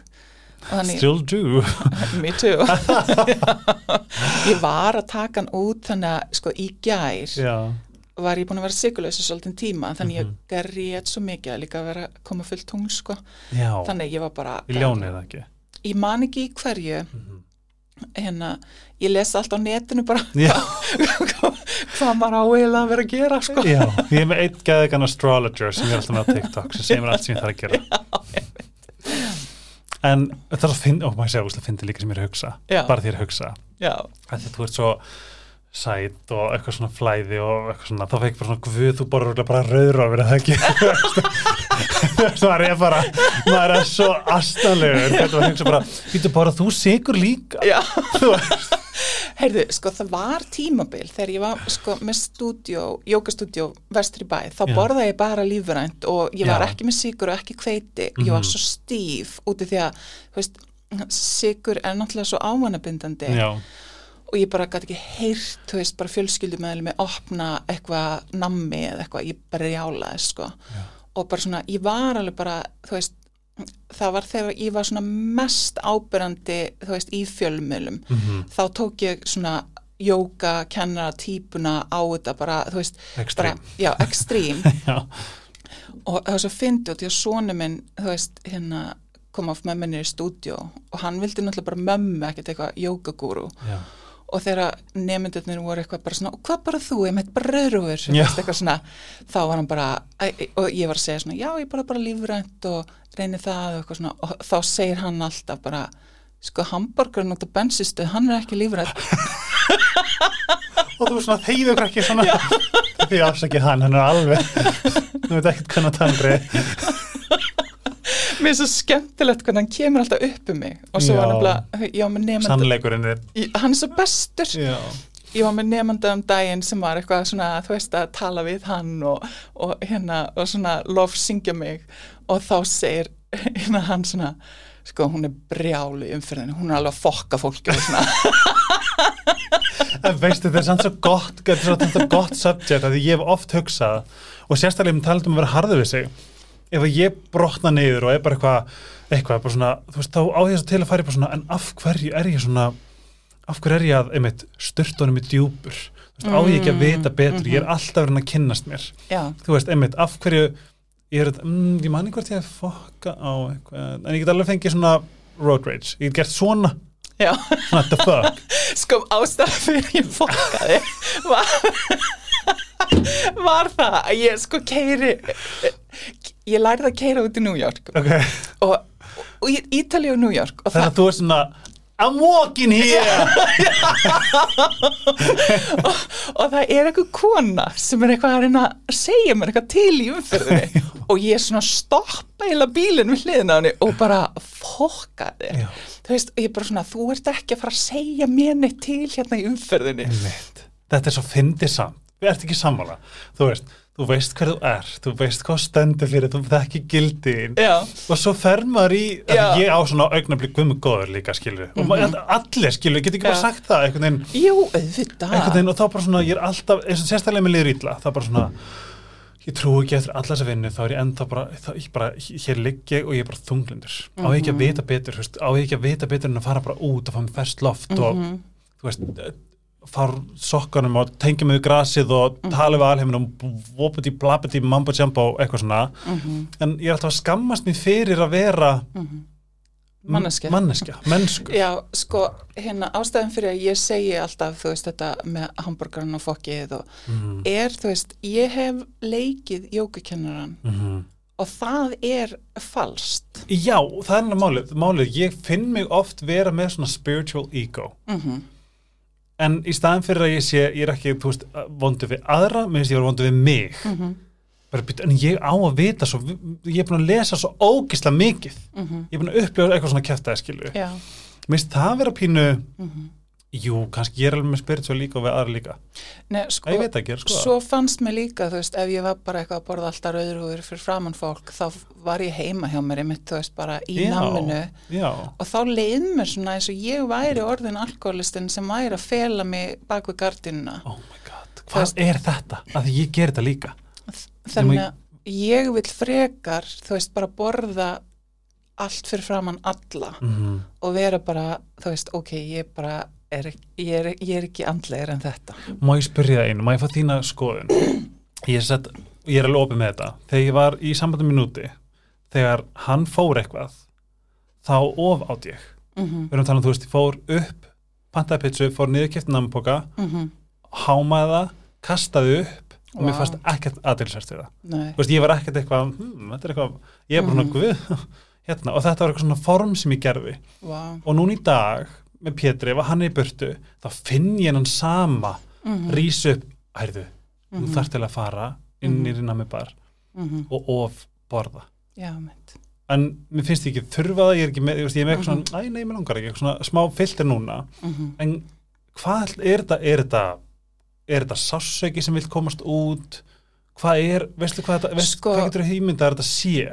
Þannig, Still do. me too. ég var að taka hann út þannig að, sko, í gær já. var ég búin að vera sigurlösa svolítið tíma, þannig Mhm. ég gerrið svo mikið að líka vera að koma fullt tungl, sko. Já, Þannig ég var bara... ekki. Ég man ekki í hverju, Mm hérna, ég les allt á netinu bara Já, hvað maður á eiginlega að vera að gera, sko. já, ég er með eitt gæðegan astrologer sem ég er alltaf með á TikTok sem segir mér allt sem ég þarf að gera. En það er að finna, og maður segja, það finnir líka sem ég er að hugsa, Já. bara því ég er að hugsa. Já, Að því þú ert svo, sæt og eitthvað svona flæði og eitthvað svona, þá fekk bara svona guð, þú borður bara rauður á verið það ekki? Það er bara maður er svo astanlegur þetta var hengsa bara, býttu bara þú sigur líka? Já, heyrðu, sko það var tímabil þegar ég var sko með stúdjó, jókastúdjó vestri bæ, þá Já. borðaði ég bara lífrænt og ég var Já. ekki með sigur og ekki hveiti, ég var Mhm. svo stíf úti því að, þú veist, sigur er náttúrulega svo ávanabindandi. Já, og ég bara gæti ekki heyrt, þú veist, bara fjölskyldumæðli með opna eitthvað nammi eða eitthvað, ég bara rjálaði, sko. Já. og bara svona, ég var alveg bara, þú veist það var þegar ég var svona mest ábyrrandi, þú veist, í fjölmiðlum mhm, þá tók ég svona jóka, kennara, típuna á þetta bara, þú veist, bara, ekstrím já, ekstrím já, og það var svo fyndið út í að sonu minn, þú veist, hérna kom af með minni í stúdjó og hann vildi náttúrulega bara mömmu ekkert eitthvað jókagúru já, og þegar nefndurnir voru eitthvað bara svona, hvað bara þú, ég eitthvað svona, þá var hann bara og ég var að segja svona, já ég bara bara lífrænt og reyni það og svona. Og þá segir hann alltaf bara sko hambúrgarinn út á bensistu, hann er ekki lífrænt og þú svona þeyður ekki svona. Því afsakið hann, hann er alveg þú veit ekkert hvernig það er mér er svo skemmtilegt hvernig hann kemur alltaf upp um mig. Og svo Já. var nefnilega, já með nefnda sannleikurinn er hann er svo bestur. Já, ég var með nefnda um daginn sem var eitthvað svona, þú veist, að tala við hann og, og hérna, og svona lof syngja mig. Og þá segir hérna hann svona sko, hún er brjálu umfyrðinu, hún er alveg að fokka fólki og svona, en veistu þetta er samt svo gott þetta er svo, þetta er gott subject að ég hef oft hugsað og sérstaklega um talað um að vera harður við sig ef að ég brotna niður og er bara eitthvað eitthvað, bara svona, þú veist, þá á þess til að fara bara svona, en af hverju er ég svona af hverju er ég að, einmitt, styrtunum í djúpur, þú veist, á ég ekki að vita betur, ég er alltaf verið að kynnast mér. Já, þú veist, einmitt, af hverju ég er, mm, ég manni hvort ég hef fokka á eitthvað, en ég get alveg fengið svona road rage, ég get gert svona. Já. Svona the fuck, sko ástæða fyrir ég fokkaði var, var það að ég sko keiri ég lærði að keira út í New York. Ok. Og, og í Ítalíu og New York. Og þannig að þú er svona I'm walking here. Og það er eitthvað kona sem er eitthvað að reyna að segja mér eitthvað til í umfyrðinni og ég svona stoppa eila bílinn við hliðina á henni og bara fokka þér Já. þú veist, og ég bara svona, þú ert ekki að fara að segja mér neitt til hérna í umfyrðinni þetta er svo fyndið samt. Við ert ekki sammála, þú veist þú veist hver þú er, þú veist hvað stendur fyrir þú þekki gildin. Já, og svo fer maður í, að ég á svona augnablik guðmur góður líka skilur og maður, allir skilur, get ekki bara Já. sagt það einhvern veginn, jú, einhvern veginn og þá bara svona, ég er alltaf, eins og sérstaklega með liður það er bara svona ég trú ekki eftir alla þessa vinnu, þá er ég ennþá bara, þá, ég bara hér ligg ég og ég er bara þunglindur. Á ég ekki að vita betur, veist, á ég ekki að vita betur en að fara bara út og fá mér ferst loft og þú veist, fara sokkanum og tengja mig við grasið og tala við alheiminum vopiti, blapiti, mambo jumbo eitthvað svona, en ég er alltaf að skammast mér fyrir að vera Manneskja. manneskja, mennsku. Já, sko, hérna ástæðan fyrir að ég segi alltaf, þú veist, þetta með hambúrgarinn og fokkið og Mhm, er, þú veist, ég hef leikið jókakennaran mhm. og það er falskt. Já, það er málið, málið, ég finn mig oft vera með svona spiritual ego. Mm en í staðan fyrir að ég sé, ég er ekki, þú veist, vondu við aðra, mér finnst ég vera vondu við mig. -hmm. bara, en ég á að vita svo, ég er búin að lesa svo ógisla mikið, ég er búin að upplifa eitthvað svona Já, mér finnst það vera pínu, mm jú, kannski ég er alveg með spiritual líka og við aðra líka, Nei, sko, ég veit ekki, sko. svo fannst mér líka, þú veist, ef ég var bara eitthvað að borða alltaf rauðrúður fyrir framann fólk, þá var ég heima hjá mér, einmitt, þú veist, bara í náminu. já, og þá leið mér svona eins og ég væri orðin alkoholistin sem væri að fela mig bak við gardinuna. oh my god, hvað veist- er þetta? Að ég ger þetta líka. Þannig Ég að ég vil frekar þú veist bara borða allt fyrir framann alla mm og vera bara, þú veist, ok ég bara er, ég er, ég er ekki andlegur en þetta Má ég spyrja það einu, má ég fá þína skoðun? Ég sett, ég er alveg opið með þetta. Þegar ég var í sambandum minúti, þegar hann fór eitthvað, þá of átt ég. mm Við erum að tala um, þú veist, ég fór upp, pantaði pitsu, fór niður kæft namnpoka, -hmm. hámaði það, kastaði upp og mér Vá. fannst ekkert aðeinsvært við það. Þú veist, ég var ekkert eitthvað, hm, þetta er eitthvað, ég er bara svona, Mhm. guð, hérna, og þetta var eitthvað svona form sem ég gerði. vá, Og núna í dag, með Pétri, ef hann er í burtu, þá finn ég hann sama mhm, rís upp, hærðu þú mhm, þarf til að fara inn í Mhm. rinnar með bar mhm, og of borða. Já, mitt en mér finnst ég ekki þurfa það, ég er ekki með, ég er með eitthvað svona, æ, nei, mér langar ekki, eitthvað svona smá filter núna, en hvað er þetta, er þetta er þetta sássöki sem vil komast út? Hvað er, veistu hvað þetta veist, Sko- hvað getur hýmynda að þetta sé?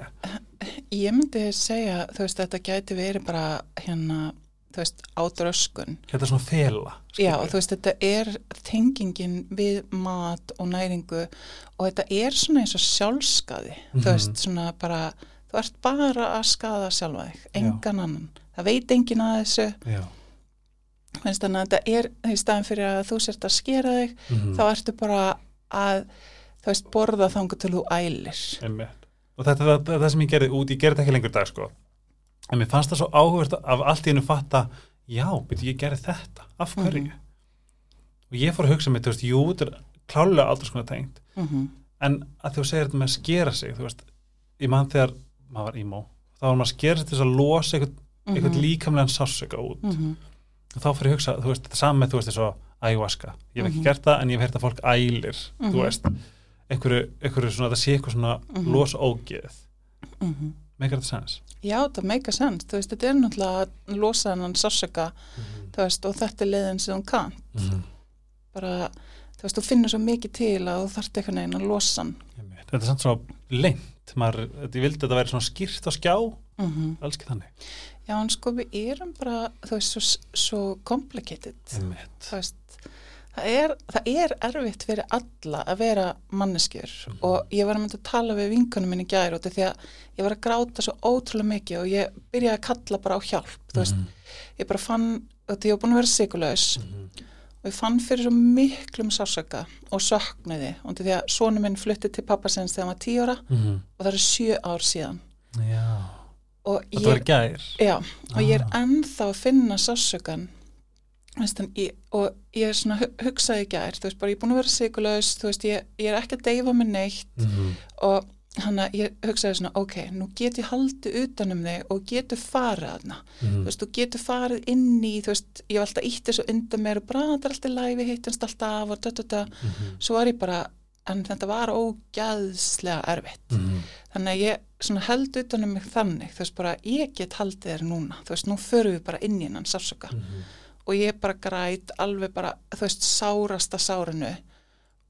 Ég myndi segja, þú veist, þetta gæti verið bara hérna, þú veist, ádröskun. þetta er svona fela Já, skilurðu. þú veist, þetta er tengingin við mat og næringu og þetta er svona eins og sjálfskaði, Mhm. þú veist, svona bara, þú ert bara að skaða sjálfa þig, engan annan. Það veit engin að þessu, já, þannig að þetta er í staðin fyrir að þú sért að skera þig, mm þá ertu bara að, þú veist, borða þangu til þú ælir. Einmitt. og þetta er það, það, sem ég gerði út ég gerði þetta ekki lengur dag sko en mér fannst það svo áhugavert af allt í hennu fatta já, byrju, ég gerði þetta af hverju Mhm. og ég fór að hugsa mig, þú veist, jú, þetta er klálega aldrei skona tengt, Mm en að þú segir þetta með að skera sig, þú veist ég mann þegar maður var ímó þá var maður að skera sig til að losa eitthvað, eitthvað Mhm. líkamlegan sásöka út -hmm. og þá fyrir að hugsa, þú veist, þetta saman með þú veist, þessu ayahuasca, ég hef ekki Mhm. gert það en ég hef heyrt að fólk ælir, þú Mhm. veist einhverju, einhverju svona, það sé eitthvað svona Mhm. los ógeð, Mm meikar þetta sens Já, það meika sens, þú veist, þetta er náttúrulega að losa hennan sársöka, þú veist, og þetta er leiðin sem hún kann, Mhm. bara, þú veist, þú finnur svo mikið til að þú þarft eitthvað neginn að losa hann. Þetta er samt svo lengt maður, ég vildi að þetta væri svona skýrt á skjá. Mm alls ekki þannig. Já, en sko við erum bara, þú veist, svo, svo complicated, þú veist, það er, það er erfitt fyrir alla að vera manneskjur og ég var að mynda að tala við vinkunum minni í gær út af því að ég var að gráta svo ótrúlega mikið og ég byrjaði að kalla bara á hjálp, þú veist, Mhm. ég bara fann, og því ég var búin að vera sigurlaus Mhm. og ég fann fyrir svo miklum sársöka og söknuði og því að sonu minn flutti til pappa sinns þegar tíu ára Mhm. og það eru sjö ár síðan já, og þetta var ég, í gær já, og ég er Ah. ennþá að finna sársökan Þann, ég, og ég svona hu- hugsaði í gær, þú veist bara ég er búin að vera sigurlaus þú veist ég, ég er ekki að deyfa mig neitt Mhm. og hann að ég hugsaði svona ok, nú get ég haldið utanum þig og getur farið aðna Mhm. þú veist, þú getur farið inn í, þú veist, ég var alltaf ítt þessu undan mér og er alltaf læfi, hittinst alltaf af og da, da. Mhm. svo var ég bara, en þetta var ógæðslega erfitt. Mhm. Þannig að ég svona held utanum mig þannig, þú veist, bara ég get haldið þér núna, þú veist, nú förum við bara inn í. Og ég bara græt alveg bara, þú veist, sárasta sárinu.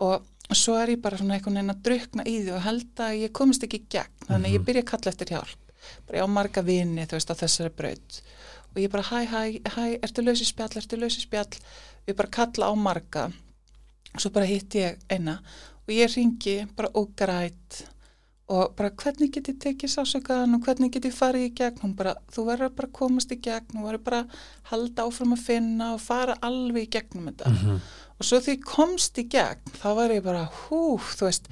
Og svo er ég bara svona einhvern veginn að drukna í því og held að ég komist ekki í gegn, þannig að ég Mhm. byrja að kalla eftir hjálp. Bara ég á marga vini, þú veist, á þessari braut. Og ég bara, hæ, hæ, hæ, ertu laus í spjall, ertu laus í spjall? Ég bara kalla á marga. Og svo bara hitti ég eina. Og ég ringi bara og græt og bara hvernig get ég tekið sásökaðan og hvernig get ég farið í gegn hún bara, þú verður bara að komast í gegn þú verður bara að halda áfram að finna og fara alveg í gegnum þetta Mhm. og svo því ég komst í gegn þá var ég bara, hú, þú veist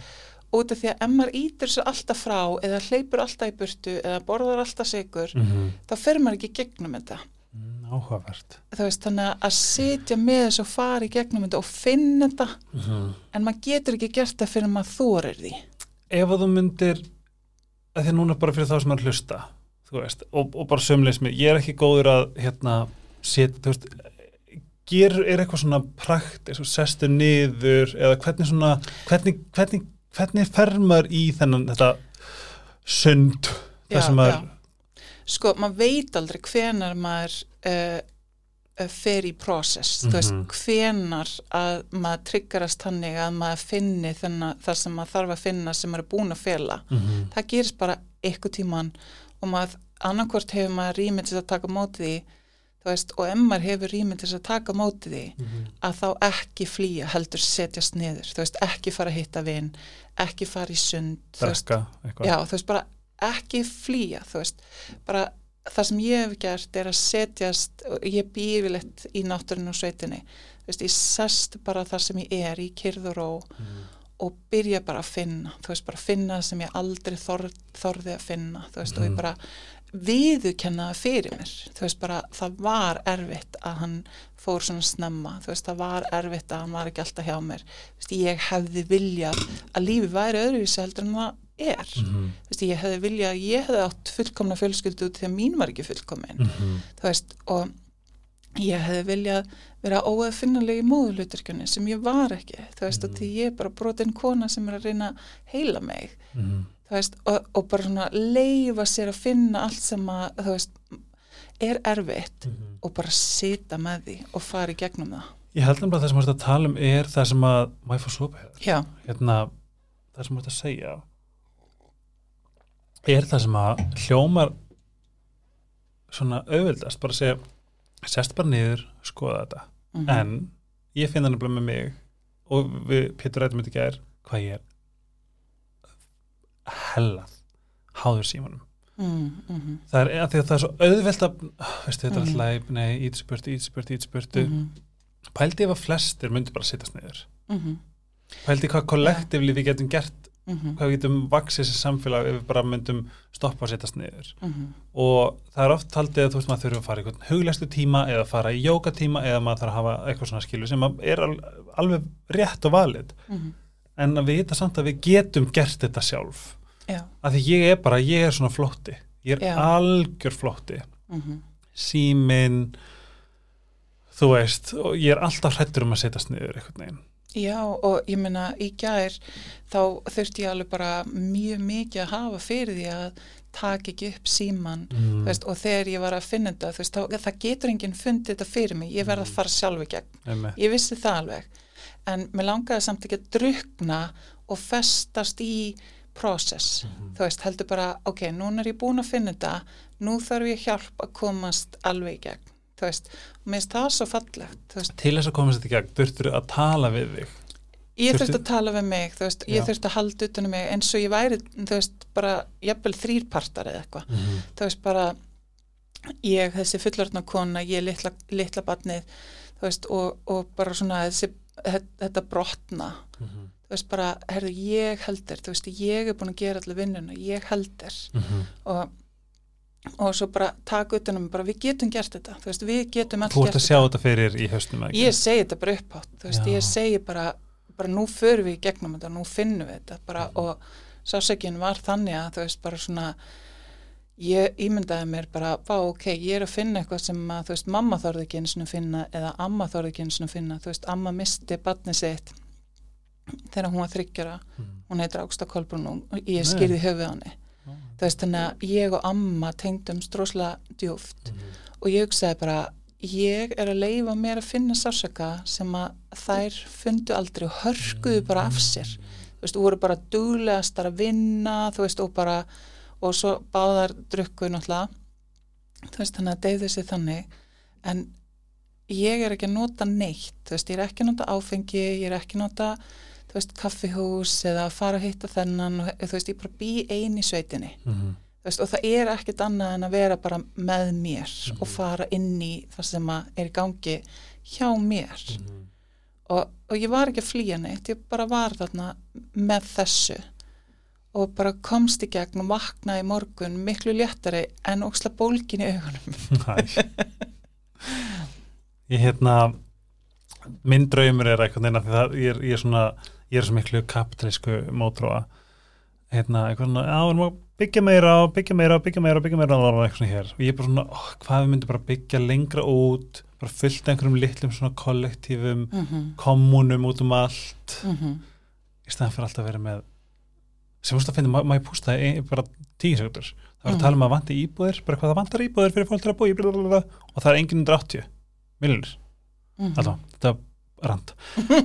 út af því að ef maður ítur svo alltaf frá eða hleypur alltaf í burtu eða borðar alltaf sigur, Mhm. þá fer maður ekki gegnum þetta Mm, áhugavert þú veist, þannig að sitja með þess og fara í gegnum þetta og finna þetta Mhm. en maður getur ekki gert það fyrir maður þorir því ef að þú myndir að því að núna bara fyrir þá sem að hlusta veist, og, og bara sömleis mér ég er ekki góður að hérna set, þú veist ger, er eitthvað svona praktis og sestu niður eða hvernig svona hvernig, hvernig, hvernig fer maður í þennan þetta sund það sem maður já. sko, maður veit aldrei hvenar maður uh, fer í process, þú veist, Mhm. hvenar að maður tryggarast þannig að maður finni þennan, það sem maður þarf að finna sem maður er búin að fela Mhm. það gerist bara eitthvað tíman og maður, annarkvort hefur maður rýmið til að taka mótið því þú veist, og ef maður hefur rýmið til að taka mótið því Mhm. að þá ekki flýja heldur setjast niður, þú veist, ekki fara að hitta vinn, ekki fara í sund þú veist, drekka eitthvað já, þú veist, bara ekki flýja, þú veist, bara það sem ég hef gert er að setjast og ég lett í náttúrinu og sveitinni, veist, ég sest bara þar sem ég er í kyrð og Mhm. og byrja bara að finna, þú veist, bara finna það sem ég aldrei þor, þorði að finna, þú veist, og Mhm. ég bara viðukenna það fyrir mér, þú veist, bara það var erfitt að hann fór svona snemma, þú veist, það var erfitt að hann var ekki alltaf hjá mér, veist, ég hefði viljað að lífi væri öðruvísi heldur en það er, Mhm. þú veist, ég hefði viljað að ég hefði átt fullkomna fjölskyldu út því að mín var ekki fullkomin, Mhm. þú veist, og ég hefði viljað vera óaðfinnuleg í móðuluturkjunni sem ég var ekki, þú veist, Mhm. og því ég er bara brotin kona sem er að reyna að heila mig, mm. þú veist, og, og bara svona leifa sér að finna allt sem að, þú veist, er erfitt Mhm. og bara sita með því og fara í gegnum það. Ég held nefnilega að það sem við erum að tala um er það sem að, sopa hér? Já, Hérna, það sem við erum að segja er það sem að hljómar svona auðvildast, bara að segja sest bara niður, skoða þetta. Mhm, en ég finn það nefnilega með mig og við Pétur rættum þetta gær hvað ég er hellað háður símanum. Mm, mm, það er, að því að það er svo auðvelt að veistu þetta er Mhm. alltaf leið, nei, ítspurtu, ítspurtu, ítspurtu mm, pældi ef að flestir myndi bara sittast niður. Mm, pældi hvað kollektivli við getum gert mm, hvað við getum vaksið þessi samfélag ef við bara myndum stoppa að sittast niður. Mm, og það er oft haldið að þú veist maður þurfa að fara í einhvern huglestu tíma eða fara í jókatíma eða maður þarf að hafa eitthvað svona skilu sem er al alveg rétt og valið mm, en að við vita samt að við getum gert þetta sjálf. Já, af því ég er bara, ég er svona flótti. Ég er Já. algjör flótti. Mm, síminn þú veist, og ég er alltaf hrættur um að setjast niður einhvern veginn Já og ég meina í gær þá þurfti ég alveg bara mjög mikið að hafa fyrir því að taka ekki upp síman mm. veist, og þegar ég var að finna þetta veist, þá, það getur enginn fundið þetta fyrir mig ég verð að fara sjálf í gegn, Einmitt. ég vissi það alveg en mér langaði samt ekki að drukna og festast í process, Mhm. þú veist, heldur bara ok, núna er ég búin að finna þetta nú þarf ég hjálp að komast alveg í gegn, þú veist, og mér finnst það svo fallegt, til þess að komast þetta í gegn þurftur að tala við þig Ég þurfti að tala við mig, þú veist, ég Já. þurfti að halda utan um mig eins og ég væri, þú veist, bara jafnvel þrýrpartar eða eitthvað. mm -hmm. Þú veist, bara ég, þessi fullorðna kona, ég litla, litla barnið, þú veist, og, og bara svona þessi, þetta, brotna, Mhm. þú veist, bara, herðu, ég heldur, þú veist, ég er búin að gera allir vinnuna, ég heldur og, og svo bara taka utan um mig, bara við getum gert þetta, þú veist, við getum þú gert ert að sjá þetta fyrir í haustum ekki? ég segi þetta bara upphátt þú veist, Já. ég segi bara, bara nú förum við í gegnum þetta, nú finnum við þetta bara, Mhm. og sásökin var þannig að þú veist, bara svona ég ímyndaði mér bara bá, ok, ég er að finna eitthvað sem að þú veist, mamma þorði ekki eins og finna eða amma þorði ekki eins og finna, þú veist, amma misti barnið sitt þegar hún var þryggjara, Mhm. hún heitir Ágsta Kolbrún og ég skýrði höfuð Já. Þú veist, þannig að ég og amma tengdum strósla djúft Mhm. og ég hugsaði bara ég er að leifa mér að finna sásaka sem að þær fundu aldrei og hörkuðu bara af sér. Þú veist, og voru bara duglegastar að vinna þú veist, og bara og svo báðar drukku náttúrulega. Þú veist, þannig að deyðu sig þannig. En ég er ekki að nota neitt þú veist, ég er ekki að nota áfengi ég er ekki að nota, þú veist, kaffihús eða fara að hitta þennan og þú veist, ég bara bý ein í sveitinni Mhm. Þú veist, og það er ekkert annað en að vera bara með mér Mhm. og fara inn í það sem er í gangi hjá mér Mhm. og, og ég var ekki að flýja neitt ég bara var þarna með þessu og bara komst í gegn og vaknaði morgun miklu léttari en óksla bólkin í augunum ég hérna minn draumur er eitthvað neina því það ég er, ég er svona ég er svo miklu kapitalísku mótróa. Hérna eitthvað svona já, við erum að byggja meira og byggja meira og byggja meira og byggja meira og eitthvað svona hér. Og ég er bara svona, oh, hvað við myndum bara byggja lengra út bara fullt einhverjum litlum svona kollektífum mm -hmm. kommunum út um allt. Mm -hmm. í staðan fyrir alltaf að vera með sem fórst að finna, ég pústa bara tíu sekundur, það var að tala um að vanti íbúðir bara hvað það vantar íbúðir fyrir fólk til að búi blablabla, og það er enginn undir 80 miljonir, Mhm. alltaf, þetta er rand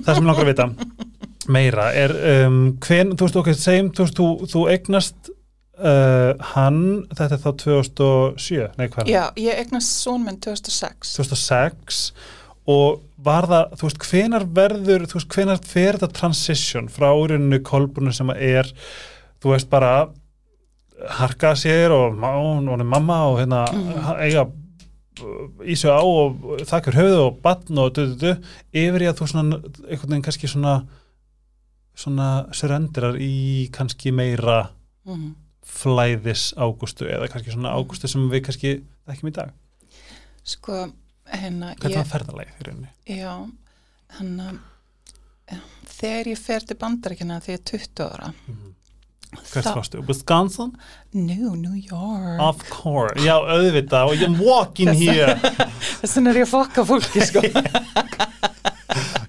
það sem langar að vita meira er um, hven, þú veist ok, segjum, þú veist, þú, þú eignast uh, hann, þetta er þá 2007, nei er það? Já, ég eignast són minn 2006 2006 og var það, þú veist, hvenar verður, þú veist, hvenar fer þetta transition frá úrinu kolbrunu sem er, þú veist, bara harka sér og, og, og mamma og hérna Mhm. eiga í sig á og þakkar höfuð og batn og du, du, du, yfir í að þú svona, einhvern veginn kannski svona svona surrenderar í kannski meira mm -hmm. flæðis ágústu eða kannski svona ágústu sem við kannski þekkjum í dag. Sko, hérna Hvernig var ferðalagið í rauninni? Já, hann að þegar ég fer til bandarækina þegar ég er 20 ára Mhm. Hvert Þá- fórstu? Wisconsin? No, New York Of course. Já, auðvitað. Og I'm walking here. Þess vegna er ég að fokka fólki sko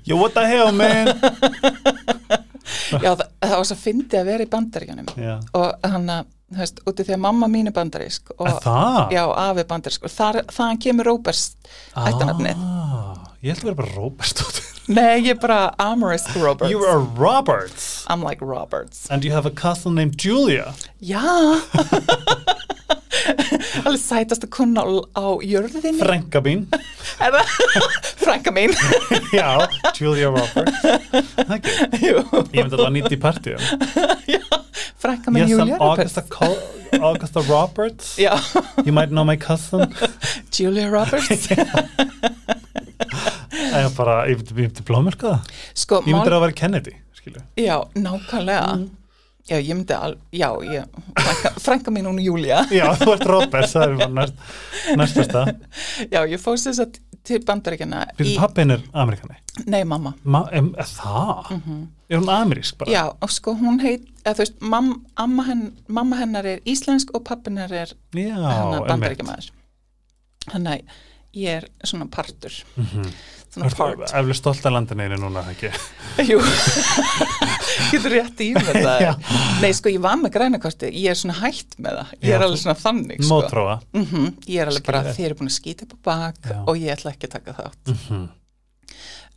Yo, what the hell, man? Já, það, það var svo fyndið að vera í bandaríkjunum Já. og hann að, þú veist, úti því að mamma mín er bandarísk og Er það? já, afi bandarísk og þar, þaðan kemur Róbert ættanafnið. Ah, ég held að vera bara Robert. Nei, ég er bara Amorous Roberts You are Roberts. I'm like Roberts And you have a cousin named Julia. Já Alveg sætast að kunna á, á jörðinni Frænka mín. Er það? Frænka mín Já, Julia Roberts. Það ekki. Ég myndi að það var nýtt í partíum. Frænka mín Yes, Julia Roberts Augusta, Augusta Roberts. Já, You might know my cousin. Julia Roberts Það er bara, ég myndi, myndi blóðmörka það. Sko, Ég myndi mál, að vera Kennedy, skilju. já, nákvæmlega Já, ég myndi al, já, ég frænka, mín hún Julia Já, þú ert Roberts, það er bara næst, næstasta. Já, ég fór þess að til bandaríkjana Fyrir pappin er Amerikani. Nei, mamma Ma, em, er það? Er hún amerísk bara? Já, og sko hún heit, eða þú veist, mam, amma, henn, mamma hennar er íslensk og pappinar er Já, hennar einmitt. bandaríkjamaður. Þannig að ég er svona partur, Mhm. svona part. Eflir stolt að landinu einu núna, ekki? Jú, getur rétt í með það. Nei, sko, ég var með grænakorti, ég er svona hætt með það. Ég er alveg svona þannig, sko. Mótróa. Mm ég er alveg bara, ég. þeir eru búin að skýta upp á bak Já. og ég ætla ekki að taka þátt. Mhm.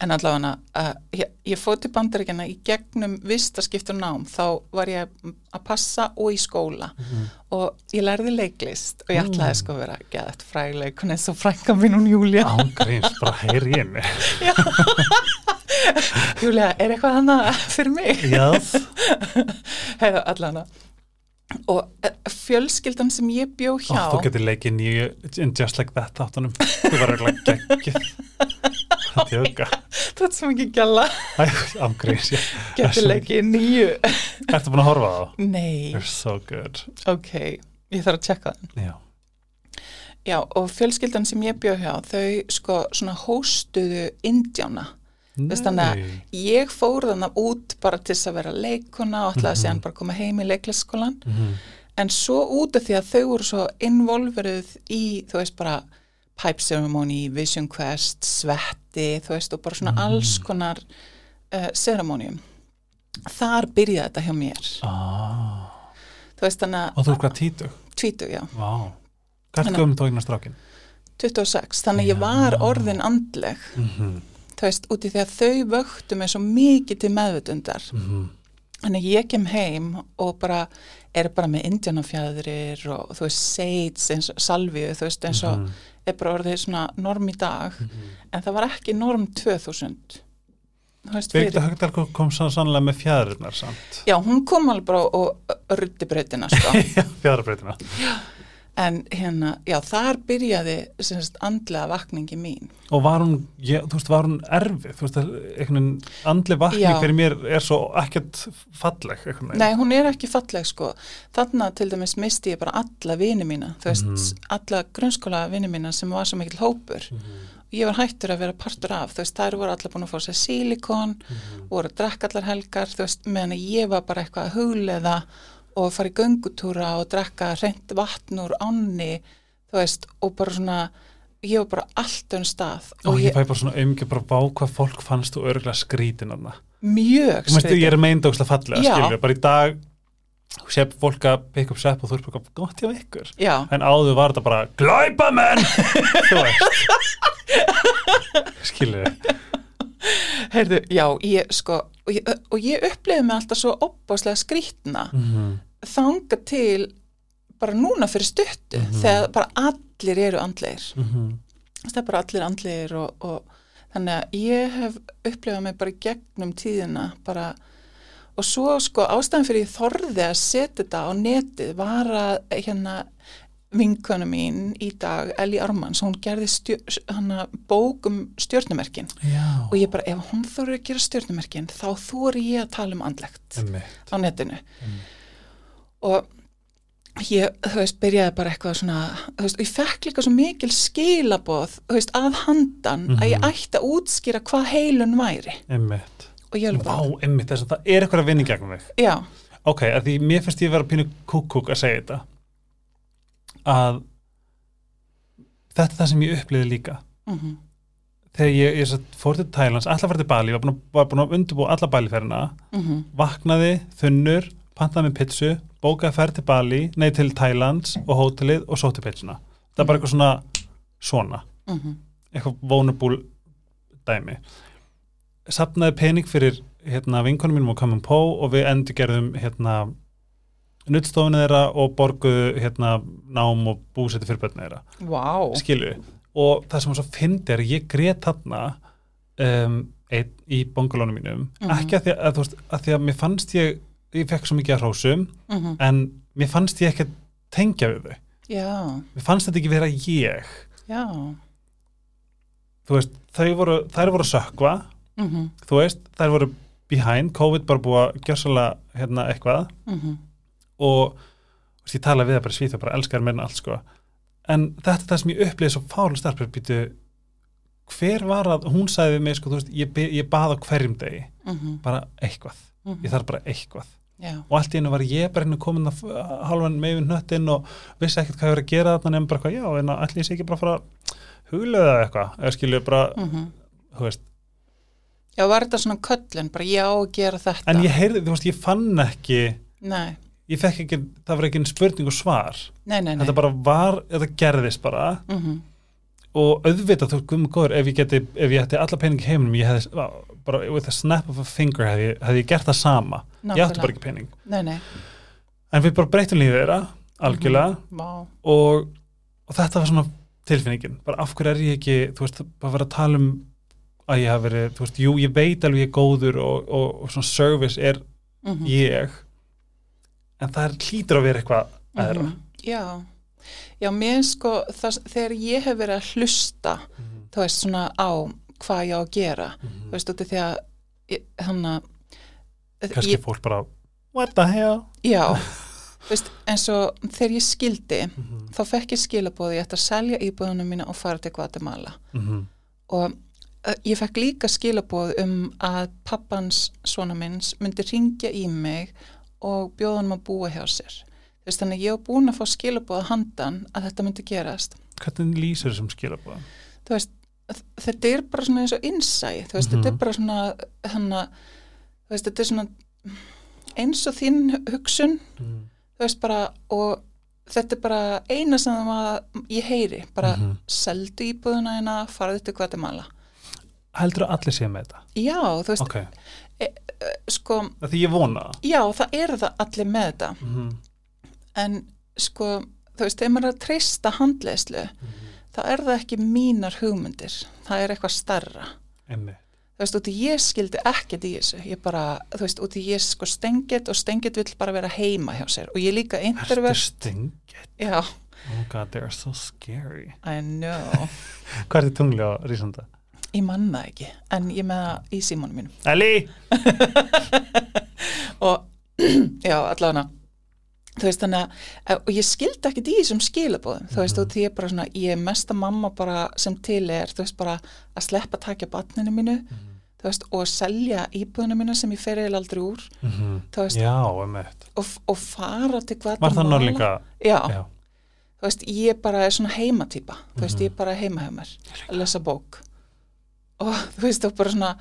En allavega, uh, ég, ég fóð til bandaríkjana í gegnum vistaskiptur nám, þá var ég að passa og í skóla Mhm. og ég lærði leiklist og ég ætlaði sko að vera geðað frægleik, hún er svo frænka mín hún Júlia. Ángríns, bara heyri í henni. Júlia, er eitthvað hana fyrir mig? Yes. Heiða allavega. Og eh, fjölskyldan sem ég bjó Ó, hjá, þú getur leikið nýju in Just Like That áttunum. Þú var eiginlega geggið. Það tjóka. þetta sem ekki gæla, Æ, ángríns, já. getur leikið nýju. Ertu búin að horfa á það? Nei, You're so good. ok, ég þarf að tjekka það. Já. Já, og fjölskyldan sem ég bjó hjá, þau sko svona hóstuðu indjána. Þannig að ég fór þannig út bara til þess að vera leikuna og ætlaði að síðan bara koma heim í leiklæsskólan. Mhm. En svo út af því að þau voru svo involveruð í, þú veist, bara pipe ceremony, vision quest, svetti, þú veist, og bara svona alls konar uh, ceremonium. Þar byrjaði þetta hjá mér. Ah. Þú veist, þannig Og að þú er hvað títug? tvítu, já, er Þannig- gömum tókina strákin? 26. Þannig að ég var orðin andleg, Mhm. Þú veist, út í því að þau vöktu mig svo mikið til meðvutundar. Mhm. Þannig að ég kem heim og bara er bara með indjánafjæðurir og þú veist, seits eins og salvið, þú veist, eins og Mhm. er bara orðið svona norm í dag, en það var ekki norm 2000. Þú veist, Birgitta fyrir. Högdal kom svo sannlega með fjæðurinnar samt. Já, hún kom alveg bara og ruddi breytina, sko. Já, fjæðurbreytina. En hérna, já, þar byrjaði semst andlega vakningi mín. Og var hún, ég, þú veist, var hún erfið? Þú veist, einhvern andli vakning Já. fyrir mér er svo ekkert falleg. veginn. Nei, hún er ekki falleg, sko. Þarna til dæmis misti ég bara alla vini mína, þú veist, Mhm. alla grunnskóla vini mína sem var svo mikill hópur. ég var hættur að vera partur af þú veist, þær voru allar búin að fá sér sílikon voru að drekka allar helgar þú veist, meðan að ég var bara eitthvað að hugleða og fara í göngutúra og drekka reynd vatn úr ánni þú veist, og bara svona ég var bara allt um stað Og og ég ég, fæ bara svona auðvitað bara vá hvað fólk fannst þú örgulega skrítin að það. mjög Þú veist, ég er meindókslega fallega, skilur, bara í dag sér fólk að pick up sepp og þú er bara gott hjá ykkur. já, En áður var þetta bara glæpamenn, þú veist. Skilur, heyrðu, já, ég sko og ég, og ég upplifði mig alltaf svo opbáslega skrítna mm þanga til bara núna fyrir stuttu Mhm. þegar bara allir eru andlegir -hmm. það er bara allir andlegir og, og þannig að ég hef upplifað mig bara gegnum tíðina bara og svo sko ástæðan fyrir ég þorði að setja þetta á netið var að hérna vinkonu mín í dag, Ellie Armans, hún gerði stjör, hana, bók um stjörnumerkin Já, og ég bara, ef hún þorði að gera stjörnumerkin þá þorði ég að tala um andlegt Einmitt. á netinu Mm. og ég, þú veist, byrjaði bara eitthvað svona, þú veist, og ég fekk líka svo mikil skilaboð, þú veist, að handan að ég Mhm. ætti að útskýra hvað heilun væri bara, einmitt, þess að það er eitthvað að vinna í gegnum mig. já, ok, að því mér finnst ég vera pínu kúkúk að segja þetta að þetta er það sem ég upplýði líka. Mm þegar ég, ég satt, fór til Thailands, allar var til Bali var búin að, var búin að undirbúa alla Bali-ferina -hmm. vaknaði, þunnur pantaði með pizzu, bókaði ferð til Bali nei til Thailands og hótelið og sóti pizzuna, það er bara eitthvað svona svona, Mhm. eitthvað vulnerable dæmi. Sapnaði pening fyrir hérna vinkonum mínum og Common Po og við endur gerðum hérna nuttstofinu þeirra og borguðu hérna nám og búsetti fyrir börnu þeirra. Vá. skilur og það sem var svo fyndi að ég grét þarna um, einn í bongolónum mínum. Mhm. ekki að því að, þú veist, að því að mér fannst ég ég fekk svo mikið að hrósum Mm en mér fannst ég ekki að tengja við þau. Já, mér fannst þetta ekki vera ég. Já. þú veist, voru, þær voru að sökva Mm þú veist, þær voru behind COVID bara búið að gjössalega hérna eitthvað. -hmm. Og þú veist, ég tala við það bara það bara elskar mér en allt sko. En þetta er það sem ég upplýði svo fálu starfur býtu, hver var að hún sagði við mig sko, þú veist, ég, ég bað á hverjum degi Mm bara eitthvað, ég þarf bara eitthvað. Já, og allt í hennu var ég bara hennu komin að halvan með við nöttin og vissi ekkert hvað ég var að gera þarna nefnum bara eitthvað, já, en allir ég sé ekki bara fara að huglega eitthvað, eða skilju bara mm þú veist, já, var þetta svona köllun, bara já, að gera þetta. en ég heyrði, þú veist, ég fann ekki Nei, ég fekk ekki, það var ekki en spurning og svar. Nei, nei, nei. þetta bara var, þetta gerðist bara. Mm og auðvitað þú guðum góður ef ég geti, ef ég ætti alla pening í heiminum ég hefði, bara with a snap of a finger hefði, ég- hefði ég gert það sama. Ég átti bara ekki pening, Nei, nei. en við bara breytum lífið þeirra algjörlega. Vá. og, og þetta var svona tilfinningin, bara af hverju er ég ekki þú veist, bara vera að tala um að ég hafi verið, þú veist, jú, ég veit alveg ég er góður og, og, og svona service er Mm ég en það er hlýtur að vera eitthvað aðra Mhm. Já, já, mér sko, það, þegar ég hef verið að hlusta, þú veist, svona á hvað ég á að gera, þú veist, út af því að, hann að, kannski fólk bara what the hell? Já, veist, eins og þegar ég skildi, þá fekk ég skilabóði ég ætti að selja íbúðunum mína og fara til Guatemala. Mhm. og ég fekk líka skilabóð um að pappans svona minns myndi ringja í mig og bjóða hann að búa hjá sér. Þú veist, þannig að ég var búin að fá skilabóð að handan að þetta myndi gerast. hvernig lýsir þessum skilabóðum Þú veist, þetta er bara svona eins og innsæ, þú veist, Mhm. þetta er bara svona, hana, þú veist, þetta er svona eins og þín hugsun þú veist bara og þetta er bara eina sem ég heyri, bara Mhm. seldu íbúðuna hérna, farðu til Guatemala heldur að allir sé með þetta já, þú veist, ok, sko það því ég vona já, það eru það allir með þetta. Mhm. en sko, þú veist, ef maður er að treysta handleyslu, þá er það ekki mínar hugmyndir, það er eitthvað starra einmitt. Þú veist, út í ég skildi ekkert í þessu. Ég bara, þú veist, út í ég sko stengið og stengið vill bara vera heima hjá sér. Og ég líka Ertu introvert. stingið? já, Oh god, they are so scary. I know. Hvað er þið tungli á Rísanda? Ég manna ekki, en ég með það í símónum mínum. Eli! Og já, allavega, þú veist þannig að, eh, og ég skildi ekkert í þessum skilabóðum, þú veist, og því ég bara svona, ég er mesta mamma bara sem til er, þú veist, bara að sleppa að takja batninu mínu, þú veist, og selja íbúðinu mínu sem ég fer eða aldrei úr, Mhm. þú veist, Já, einmitt og, og fara til Guatemala. Var það norlinga? Já, Já, þú veist, ég bara er svona heimatýpa, þú veist, Mhm. ég bara heima hjá mér að lesa bók og þú veist, og bara svona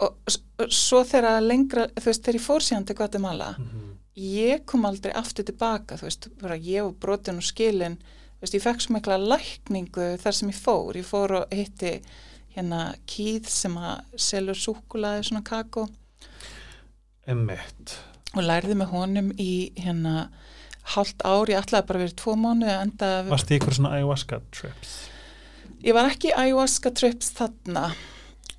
og svo þegar lengra þú veist, þegar ég fór síðan til Guatemala Mhm. ég kom aldrei aftur tilbaka þú veist, bara ég og brotin og skilin þú veist, ég fekk svo mikla lækningu þar sem ég fór, ég fór og hitti hérna Keith sem að selur súkulaði svona kakó einmitt og lærði með honum í hérna hálft ár, ég ætlaði bara að vera tvo mánu að enda Varst þið ykkur svona ayahuasca trips? Ég var ekki í ayahuasca trips þarna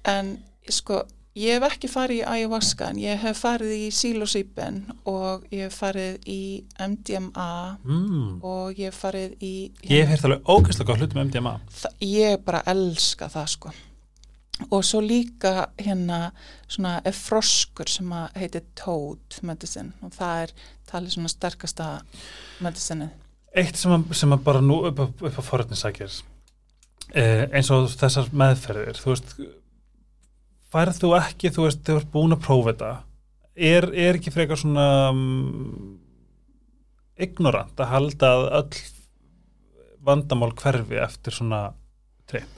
en sko ég hef ekki farið í ayahuasca en ég hef farið í psilocybin og ég hef farið í MDMA Mm. og ég hef farið í Ég hef heyrt alveg ógæslega góð hlutum um MDMA ég bara elska það sko. Og svo líka hérna svona froskur sem að heitir Toad medicine og það er talið svona sterkasta medicine Eitt sem að, sem að bara nú upp, upp á forrætnisækir eh, eins og þessar meðferðir þú veist færð þú ekki, þú veist, þú ert búin að prófa þetta er, er ekki frekar svona um, ignorant að halda að öll vandamál hverfi eftir svona tripp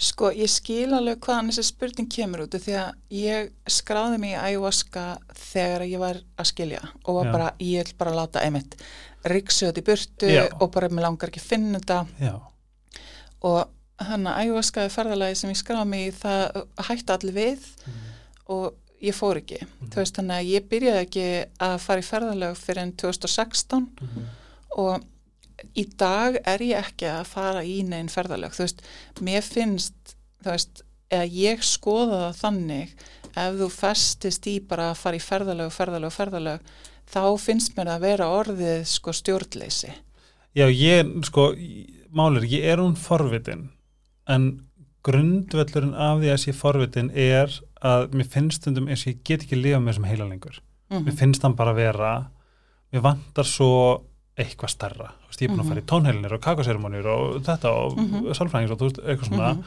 Sko, ég skil alveg hvaðan þessi spurning kemur út því að ég skráði mig í ayahuasca þegar ég var að skilja og var Já. bara, ég vil bara láta einmitt ríksöð í burtu Já. og bara mér langar ekki að finna þetta og þannig að er ferðalagi sem ég skráði mig það hætti allir við og ég fór ekki. Þú veist, þannig að ég byrjaði ekki að fara í ferðalag fyrir enn 2016 og í dag er ég ekki að fara í neinn ferðalög, þú veist, mér finnst, þú veist, eða ég skoða það þannig, ef þú festist í bara að fara í ferðalög, ferðalög, ferðalög, þá finnst mér að vera orðið sko stjórnleysi. Já, ég, sko, málir, ég er hún forvitin, en grundvöllurinn af því að sé forvitin er að mér finnst stundum eins og ég get ekki lifa með þessum heila lengur. Mm Mér finnst hann bara vera, mér vantar svo eitthvað starra. Veist, ég er búin að fara í tónheilinir og kakoseremónir og þetta og mm Mhm. sálfræðings og þú veist, eitthvað svona. Mhm.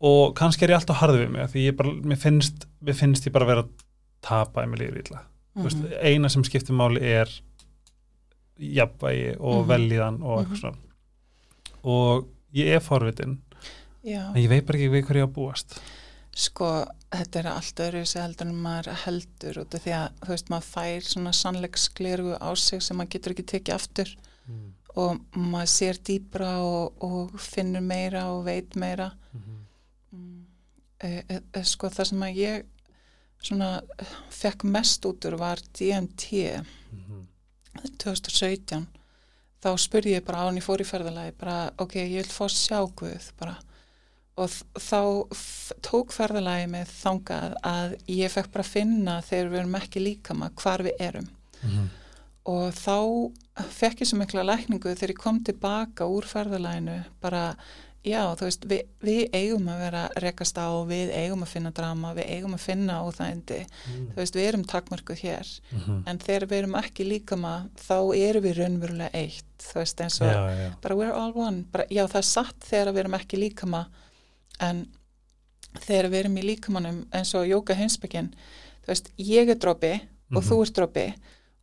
Og kannski er ég alltaf harðið við mig, því ég bara, mér finnst, mér finnst ég bara vera að tapa í mig lífið Mhm. eina sem skiptir máli er jafnvægi og Mhm. velíðan og eitthvað Mhm. svona og ég er forvitin. Já, en ég veit bara ekki við hverju ég á að búast. Sko, þetta er allt öðru þessi heldur en maður heldur út af því að, þú veist, maður fær svona sannleiksgleru á sig sem maður getur ekki tekið aftur. Og maður sér dýbra og, og finnur meira og veit meira. Mm. e, e, e, sko það sem að ég svona fekk mest út úr var DMT 2017 þá spurði ég bara á hann í ferðalagi bara ok, ég vil fá sjá Guð bara. Og þá tók ferðalagi með þangað að ég fekk bara finna þegar við erum ekki líkama hvar við erum. Og þá fekk ég svo mikla lækningu þegar ég kom tilbaka úr ferðalæginu bara, já, þú veist við, við eigum að vera rekast á við eigum að finna drama, við eigum að finna óþægindi, þú veist, við erum takmörkuð hér, en þegar við erum ekki líkama, þá erum við raunverulega eitt, þú veist, eins og já, já. bara we're all one, bara, já, það er satt þegar við erum ekki líkama, en þegar við erum í líkamanum eins og jóka heimsbyggin þú veist, ég er dropi og Mhm. þú er dropi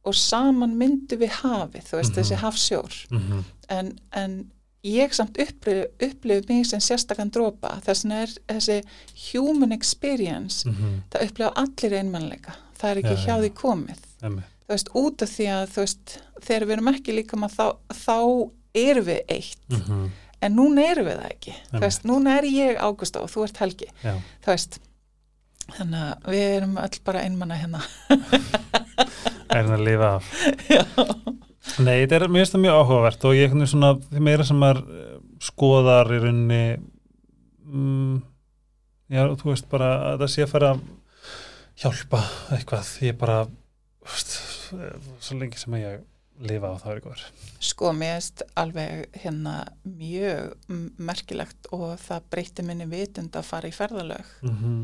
og saman myndu við hafið, þú veist, Mhm. þessi hafsjór Mhm. en, en ég samt upplif, upplif mig sem sérstakann dropa þess er þessi human experience Mhm. það upplifa allir einmannleika það er ekki Já, hjá já. því komið Einmitt. þú veist, út af því að þú veist, þegar við erum ekki líka maður þá, þá erum við eitt Mhm. en núna erum við það ekki þú Einmitt. veist, núna er ég Ágústa og þú ert Helgi Já. þú veist þannig að við erum öll bara einmanna hérna er það að lifa af Nei, þetta er mjög, mjög áhugavert og ég er svona, því meira sem maður eh, skoðar í rauninni mm, já, þú veist bara að það sé að fara hjálpa eitthvað, ég bara þú veist, svo lengi sem ég lifa á það er góður. Sko, mér erst alveg hérna mjög merkilegt og það breytti minni vitund að fara í ferðalög. Mm -hmm.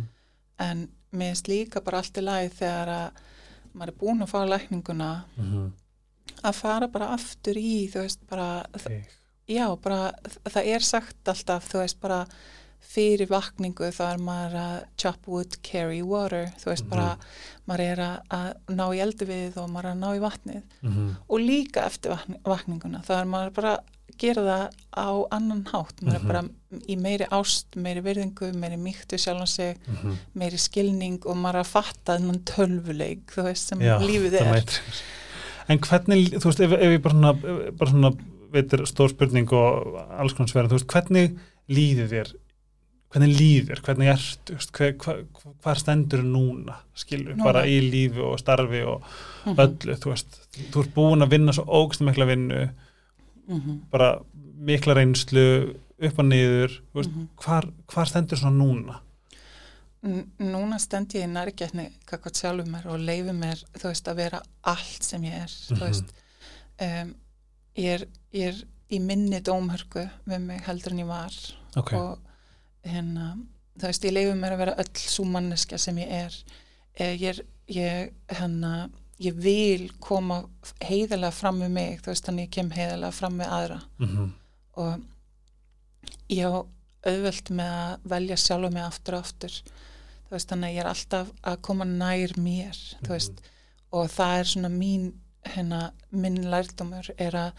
en mér erst líka bara allt í lagi þegar að maður er búin að fá lækninguna að fara bara aftur í þú veist bara, já bara það er sagt alltaf þú veist bara fyrir vakningu þá er maður að chop wood, carry water þú veist Mhm. bara maður er að, ná í eldu við og maður er að ná í vatnið mm -hmm. og líka eftir vakn- vakninguna þá er maður bara að gera það á annan hátt, maður Mhm. er bara í meiri ást, meiri virðingu, meiri mýkt við sjálfan sig, Mhm. meiri skilning og maður er að fatta þennan tölvuleik þú veist sem Já, lífið er. En hvernig, þú veist, ef, ef ég bara svona, bara svona veitir stór spurning og alls konar sverðin, þú veist, hvernig líður þér, hvernig líður þér, hvernig veist, hver, hver, hvar stendur núna, skilur, Núna? bara í lífi og starfi og Mhm, öllu, þú veist, þú ert búin að vinna svo ógst mikla vinnu, mhm, bara mikla reynslu, upp og niður, þú veist, mhm. hvar, hvar stendur svona núna? Núna stend ég í nærgætni kakvað sjálfur mér og leifi mér þú veist að vera allt sem ég er þú Mhm. veist. Um, ég, er, ég er í minni dómhörku við mig heldur en ég var Ok, og hérna þú veist ég leifi mér að vera öll svo manneskja sem ég er. Eh, ég, er- ég hérna ég vil koma heiðalega fram með mig þú veist þannig ég kem heiðalega fram með aðra. Mm og ég á auðvelt með að velja sjálfa mig aftur og aftur þú veist, þannig að ég er alltaf að koma nær mér, þú veist og það er svona mín hérna, minn lærdumur er að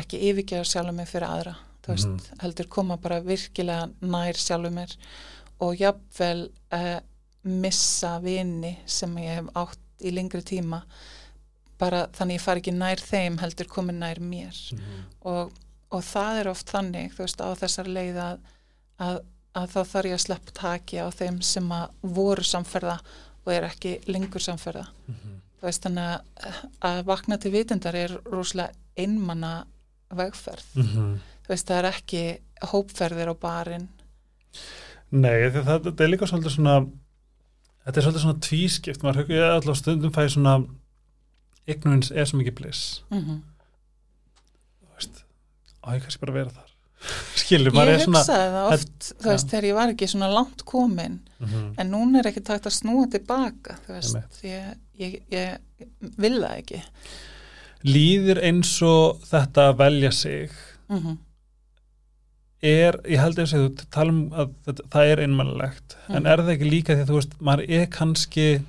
ekki yfirgefa sjálfur mig fyrir aðra þú veist, Mhm. heldur koma bara virkilega nær sjálfur mér og jafnvel uh, missa vini sem ég hef átt í lengri tíma bara þannig ég fari ekki nær þeim heldur komin nær mér Mhm. og, og það er oft þannig þú veist á þessar leið að, að, að þá þarf ég að sleppa taki á þeim sem að voru samferða og er ekki lengur samferða Mhm. þú veist þannig að, að vakna til vitundar er rosalega einmanna vegferð Mhm. þú veist það er ekki hópferðir á barinn Nei, því það, það er líka svolítið svona þetta er svolítið svona tvískipt maður hugið allavega stundum fæði svona ignorance er svo mikið bliss mm -hmm. þú veist, á ég kannski bara vera þar skilur, ég er svona hugsaði það oft þú veist þegar ég var ekki svona langt komin Mhm. en núna er ekki takt að snúa tilbaka veist, ég, ég, ég vil það ekki líður eins og þetta að velja sig mm -hmm. er, ég held eins og þú tala um að þetta, það er einmannlegt en Mhm. er það ekki líka því að þú veist maður er kannski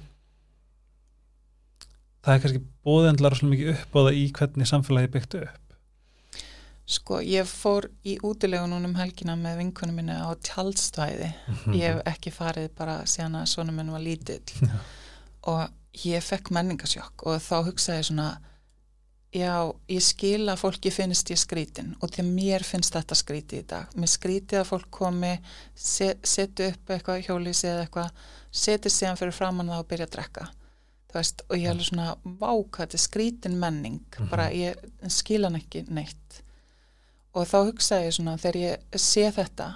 það er kannski bóðendlar svolítið mikið upp á það í hvernig samfélagi byggt upp Sko, ég fór í útilegun núna um helgina með vinkunum minni á tjaldstvæði. Ég hef ekki farið bara síðan að svona minn var lítill og ég fekk menningasjokk og þá hugsaði ég svona, já, ég skil að fólki finnst ég skrítin og því að mér finnst þetta skríti í dag. Mér skríti að fólk komi, se, setu upp eitthvað hjólísi eða eitthvað, seti síðan fyrir framann það og byrja að drekka. Veist, og ég hefði svona, vá, hvað þetta er skrítin menning, Mhm. bara ég skil hann ekki neitt og þá hugsaði ég svona þegar ég sé þetta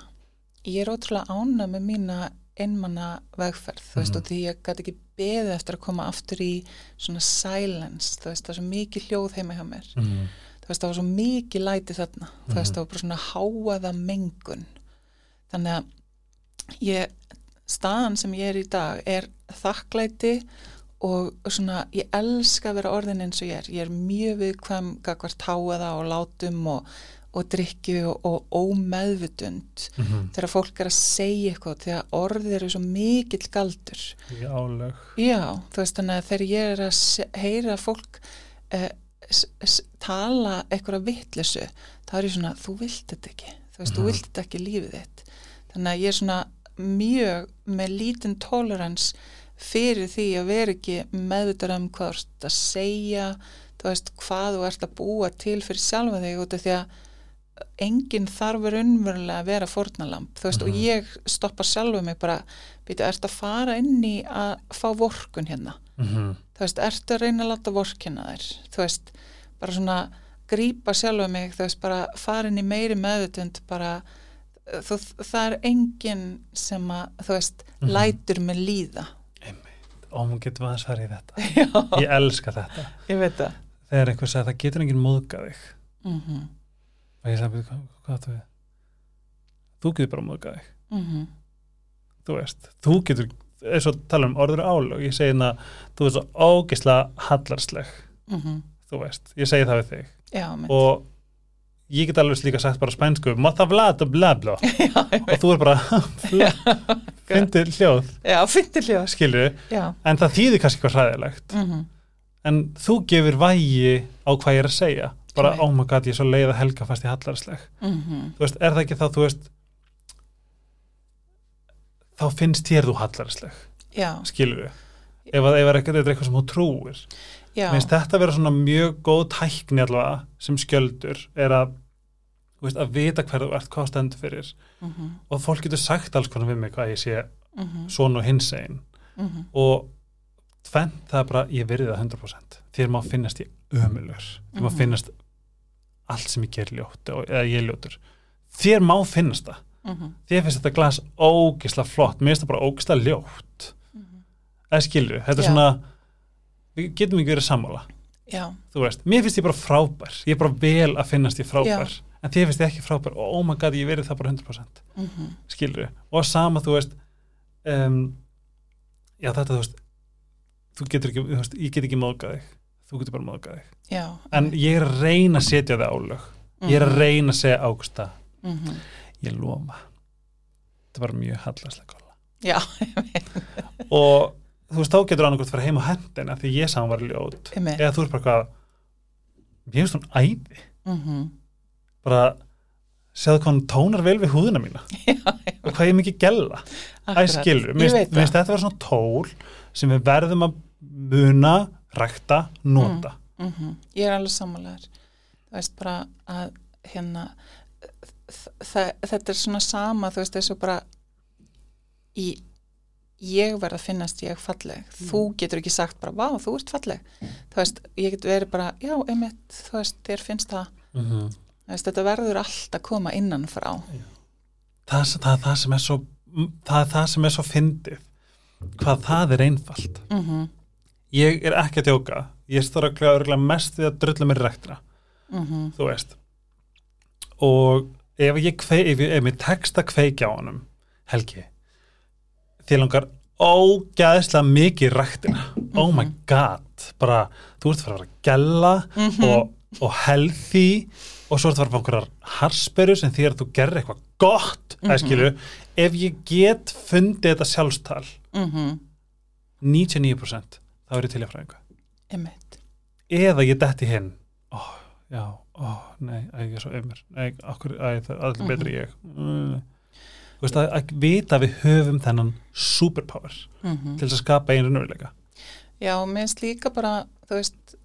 ég er ótrúlega ána með mína einmanna vegferð þú veist Mhm. og því ég gæti ekki beðið eftir að koma aftur í svona silence þú veist það er svo mikið hljóð heima hjá mér Mhm. þú veist það var svo mikið læti þarna þú veist Mhm. það var bara svona háaða mengun þannig að ég, staðan sem ég er í dag er þakklæti og svona ég elska að vera orðin eins og ég er ég er mjög viðkvæm gagvart háaða og látum og, og drikju og, ómeðvutund Mhm. þegar fólk er að segja eitthvað þegar orðið eru svo mikill galdur Í álög Já, þú veist þannig að þegar ég er að heyra fólk eh, tala eitthvað vittlisu, þá er svona þú vilt þetta ekki, þú veist, þú Mhm. vilt þetta ekki lífið þitt. Þannig að ég er svona mjög með lítinn tolerans fyrir því að vera ekki meðutur um hvað þú ert að segja þú veist, hvað þú ert að búa til fyrir sjálfa þig út af því að enginn þarf raunverulega að vera fórnalamb, þú veist, Mhm. og ég stoppa sjálfa mig bara, býtu, ert að fara inn í að fá vorkun hérna Mhm. þú veist, ertu að reyna að láta vorkina þér, þú veist, bara svona grípa sjálfa mig, þú veist, bara fara inn í meiri meðutund, bara þú, það er enginn sem að, þú veist, Mhm. lætur mig líða. og hún getur aðeins farið í þetta Já, ég elska þetta ég veit það. þegar einhver sagði það getur enginn móðgað þig Mm og ég sagði, hvað, hvað við? Þú getur bara móðgað þig. -hmm. þú veist, þú getur eins og tala um orður álög, ég segi hérna þú veist ógislega hallarsleg Mm þú veist, ég segi það við þig. Já, og ég get alveg líka sagt bara spænsku matta vlad og bla bla. Já, og þú er bara fyndir hljóð, hljós. skilju en það þýðir kannski eitthvað hræðilegt. Mm en þú gefur vægi á hvað ég er að segja bara, oh my god, ég er svo leið að helga fast ég hallarsleg -hmm. þú veist, er það ekki þá, þú veist þá finnst þér þú hallarsleg Já, skilur við? Ef að ef er eitthvað, sem þú trúir. Finnst þetta vera svona mjög góð tækni allavega sem skjöldur er að, þú veist, að vita hver þú ert hvað stendur fyrir. Mm -hmm. og fólk getur sagt alls konar við mig hvað ég sé Mm -hmm. svona og hins einn Mm og tvennt það er bara, ég verði það 100% þér má finnast ég ömulur þér má Mhm. finnast allt sem ég ger ljótt eða ég er ljótur. Þér má finnast það. -hmm. þér finnst þetta glas ógisla flott. Mér finnst það bara ógisla ljótt. Eða skilur við, þetta er Já. svona við getum ekki verið sammála. Já, þú veist, mér finnst ég bara frábær. Ég er bara vel að finnast ég frábær. En þér finnst ég ekki frábær. Og oh my god, ég verið það bara 100% mm -hmm. skilur við, og sama þú veist um, já þetta þú veist þú getur ekki, þú veist, ég get ekki móðgað þig. Þú getur bara móðgað þig. Já. en ég er að reyna að setja það álög ég er að reyna að segja ágústa Mm -hmm. ég lofa. Þetta var mjög Já, og þú veist, þá getur annarkvæmt fyrir heim á hendina því ég sá hann var ljót. Eða þú er bara hvað ég finnst hún æði. Mm bara sjáðu hvað hann tónar vel við húðina mína? Og hvað ég mikið gella? Æ, skilur, ég minnst, veit minnst það. þetta vera svona tól sem við verðum að muna, rækta, nota. Mm ég er alveg sammálaður. Þú veist bara að hérna þetta er svona sama þú veist þessu bara í ég verð að finnast ég falleg. Þú getur ekki sagt bara, vá, þú ert falleg. Þú veist, ég get verið bara já, einmitt, þú veist, þér finnst það. Mm -hmm. þú veist, þetta verður allt að koma innan frá það, það, það sem er svo það er það sem er svo fyndið hvað það er einfalt. Mm ég er ekki að djóka. Ég stóra örgulega mest við að drulla mér í rektina -hmm. þú veist. Og ef ég kvei, ef ég, ef ég tekst að kveikja á honum Helgi þið langar ógæðislega mikið rektina oh my god. Bara, þú ert að fara að vera gælla og, og healthy og svo ert að fara að fá einhverjar harsperu sem því að þú gerir eitthvað gott mm -hmm. ef ég get fundið þetta sjálfstal Mm -hmm. 99% þá er ég til að fræðinga einmitt. Eða ég detti hinn. Ó, já, ó, nei, ég er svo ömur nei, okkur, æ, það er allir betri ég. Mm. þú veist að, að vita við höfum þennan superpower mm til að skapa einu raunveruleika. Já, minnst líka bara, þú veist,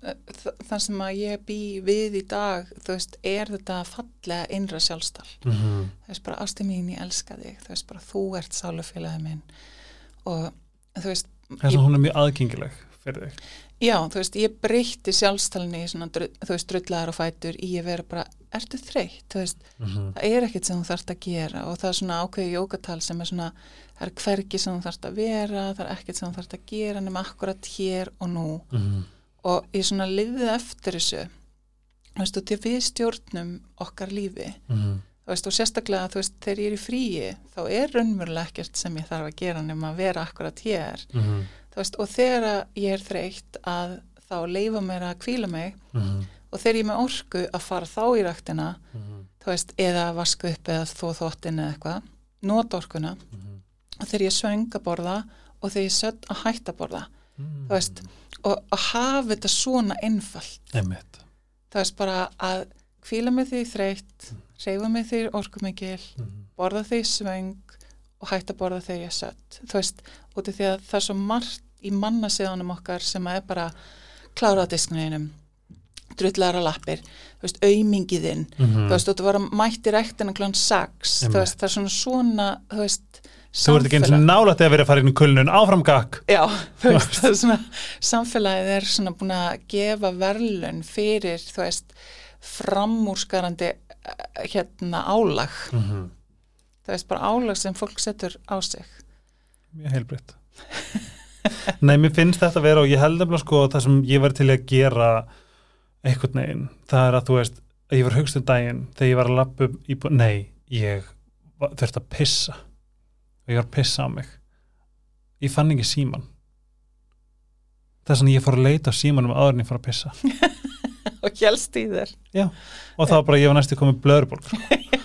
það sem að ég bý við í dag, þú veist, er þetta fallega innra sjálfstall. mm -hmm. Þú veist, bara ástu mín, ég elska þig, þú veist, bara þú ert sálufélagið minn og þú veist, þess að hún er mjög aðgengileg fyrir þig. Já, þú veist, ég breytti sjálfstallinu í svona, þú veist, drullar og fætur í að vera bara, ertu þreytt, þú veist, mm -hmm. það er ekkert sem þú þarft að gera og það er svona ákveði jókatal sem er svona það er hvergi sem þú þarft að vera það er ekkert sem þú þarft að gera nema akkurat hér og nú. Og ég svona liðið eftir þessu þú veist, og til við stjórnum okkar lífi þú veist, og sérstaklega þú veist, þegar ég er í fríi þá er raunverulega ekkert sem ég þarf að gera nema að vera akkurat hér. Þú veist, og þegar ég er þreytt að þá leifa mér að kvíla mig og þegar ég er með orku að fara þá í ræktina þú veist, eða vaska upp eða þó þóttin eða eitthvað, nota orkuna. Og þegar ég svöng að borða og þegar ég sött að hætta að borða þú veist, og að hafa þetta svona einfalt, það veist bara að kvíla mig því þreytt reyfa mig því orkumikil borða því svöng og hætta að borða þegar ég er sött. Þú veist, út af því að það er svo margt í mannasiðanum okkar sem að er bara klára á disknuðinum drullara lappir, þú veist, aumingiðinn þú veist, og þú var að mætti rektina klán 6, þú Einmitt. veist, það er svona svona, þú veist, þú ert ekki eins og nálægt að vera að fara inn í kulnun áfram gakk Já, þú veist, það er svona, samfélagið er svona búin að gefa verlun fyrir, þú veist, framúrskarandi hérna álag, mm -hmm. þú veist, bara álag sem fólk setur á sig. mjög heilbritt Nei, mér finnst þetta að vera og ég held sko að það sem ég var til að gera einhvern veginn, það er að þú veist ég var hugst um daginn þegar ég var að lappa upp í. Nei, ég þurfti að pissa og ég var að pissa á mig ég fann ekki síman þess að ég fór að leita á símanum áður en ég fór að pissa Og helst í þér. og það var bara, ég var næstu komið blöðurbólk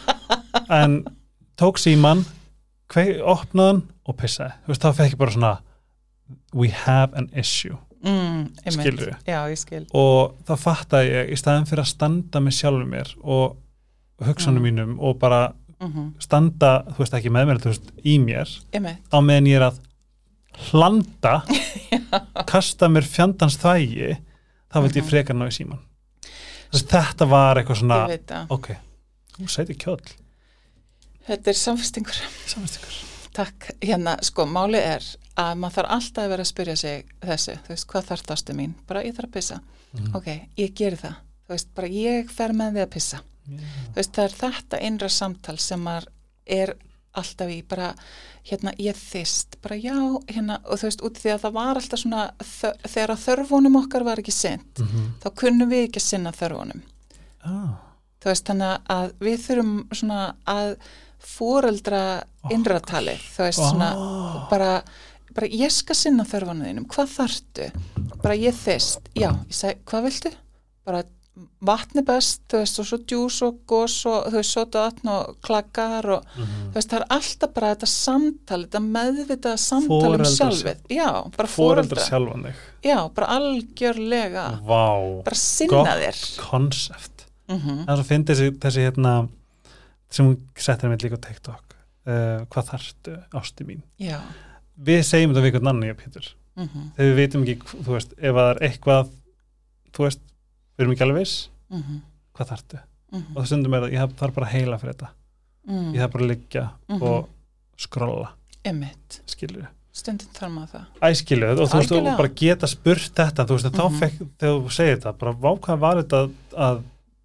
en tók síman opnaðan og pissaði þú veist, þá fekk ég bara svona we have an issue Mm? Já, ég skil. og þá fattaði ég í staðin fyrir að standa með sjálfur mér og hugsanum Mm. mínum og bara Mm standa, þú veist ekki með mér, þú veist, í mér á meðan ég er að hlanda kasta mér fjandans þvægi þá vildi ég Mhm. frekar ná í síman veist, þetta var eitthvað svona ok, þú sæti kjöld Þetta er samfestingur. samvist ykkur Takk. Hérna, sko, máli er að maður þarf alltaf að vera að spyrja sig þessu, þú veist, hvað þarf þástu mín? Bara ég þarf að pissa. Mhm. Ok, ég geri það. Þú veist, bara ég fer með því að pissa. Þú veist, það er þetta innra samtal sem maður er alltaf í, bara, hérna, ég þist, bara já, hérna, og þú veist, út af því að það var alltaf svona, þegar að þörfunum okkar var ekki sint, Mhm. þá kunnum við ekki að sinna þörfunum. ah, Þú veist, þannig að við þurfum svona að fóreldra innratalið, þú veist, svona, oh. bara, bara ég skal sinna þörfunum þínum, hvað þarftu? Bara ég þist, já, ég segi, hvað viltu? Bara vatni best, þú veist, og svo djús og gos og þú veist, sota vatn og klaggar og Mhm. þú veist, það er alltaf bara þetta samtal, þetta meðvitað samtal um Foreldrar sjálfið, já, bara fóreldra, sjálfan þig já, bara algjörlega, Vá, bara sinna þér. konsept mm Það er svo fyndi þessi, þessi hérna sem hún settir með líka á TikTok. Uh, Hvað þarftu, ásti mín? Já, Við segjum þetta við einhvern annan, mm Þegar við veitum ekki, þú veist, ef það er eitthvað þú veist, við erum ekki alveg viss mm hvað þarftu -hmm. og það stundum er það, ég þarf bara að heila fyrir þetta mm. ég þarf bara að liggja Mhm. og skrolla skilur stundin þarf maður það. æskilur og þú veist, og bara geta spurt þetta þú veist, mm Mhm. þá fekk, þegar þú segir þetta bara vákað var þetta að, að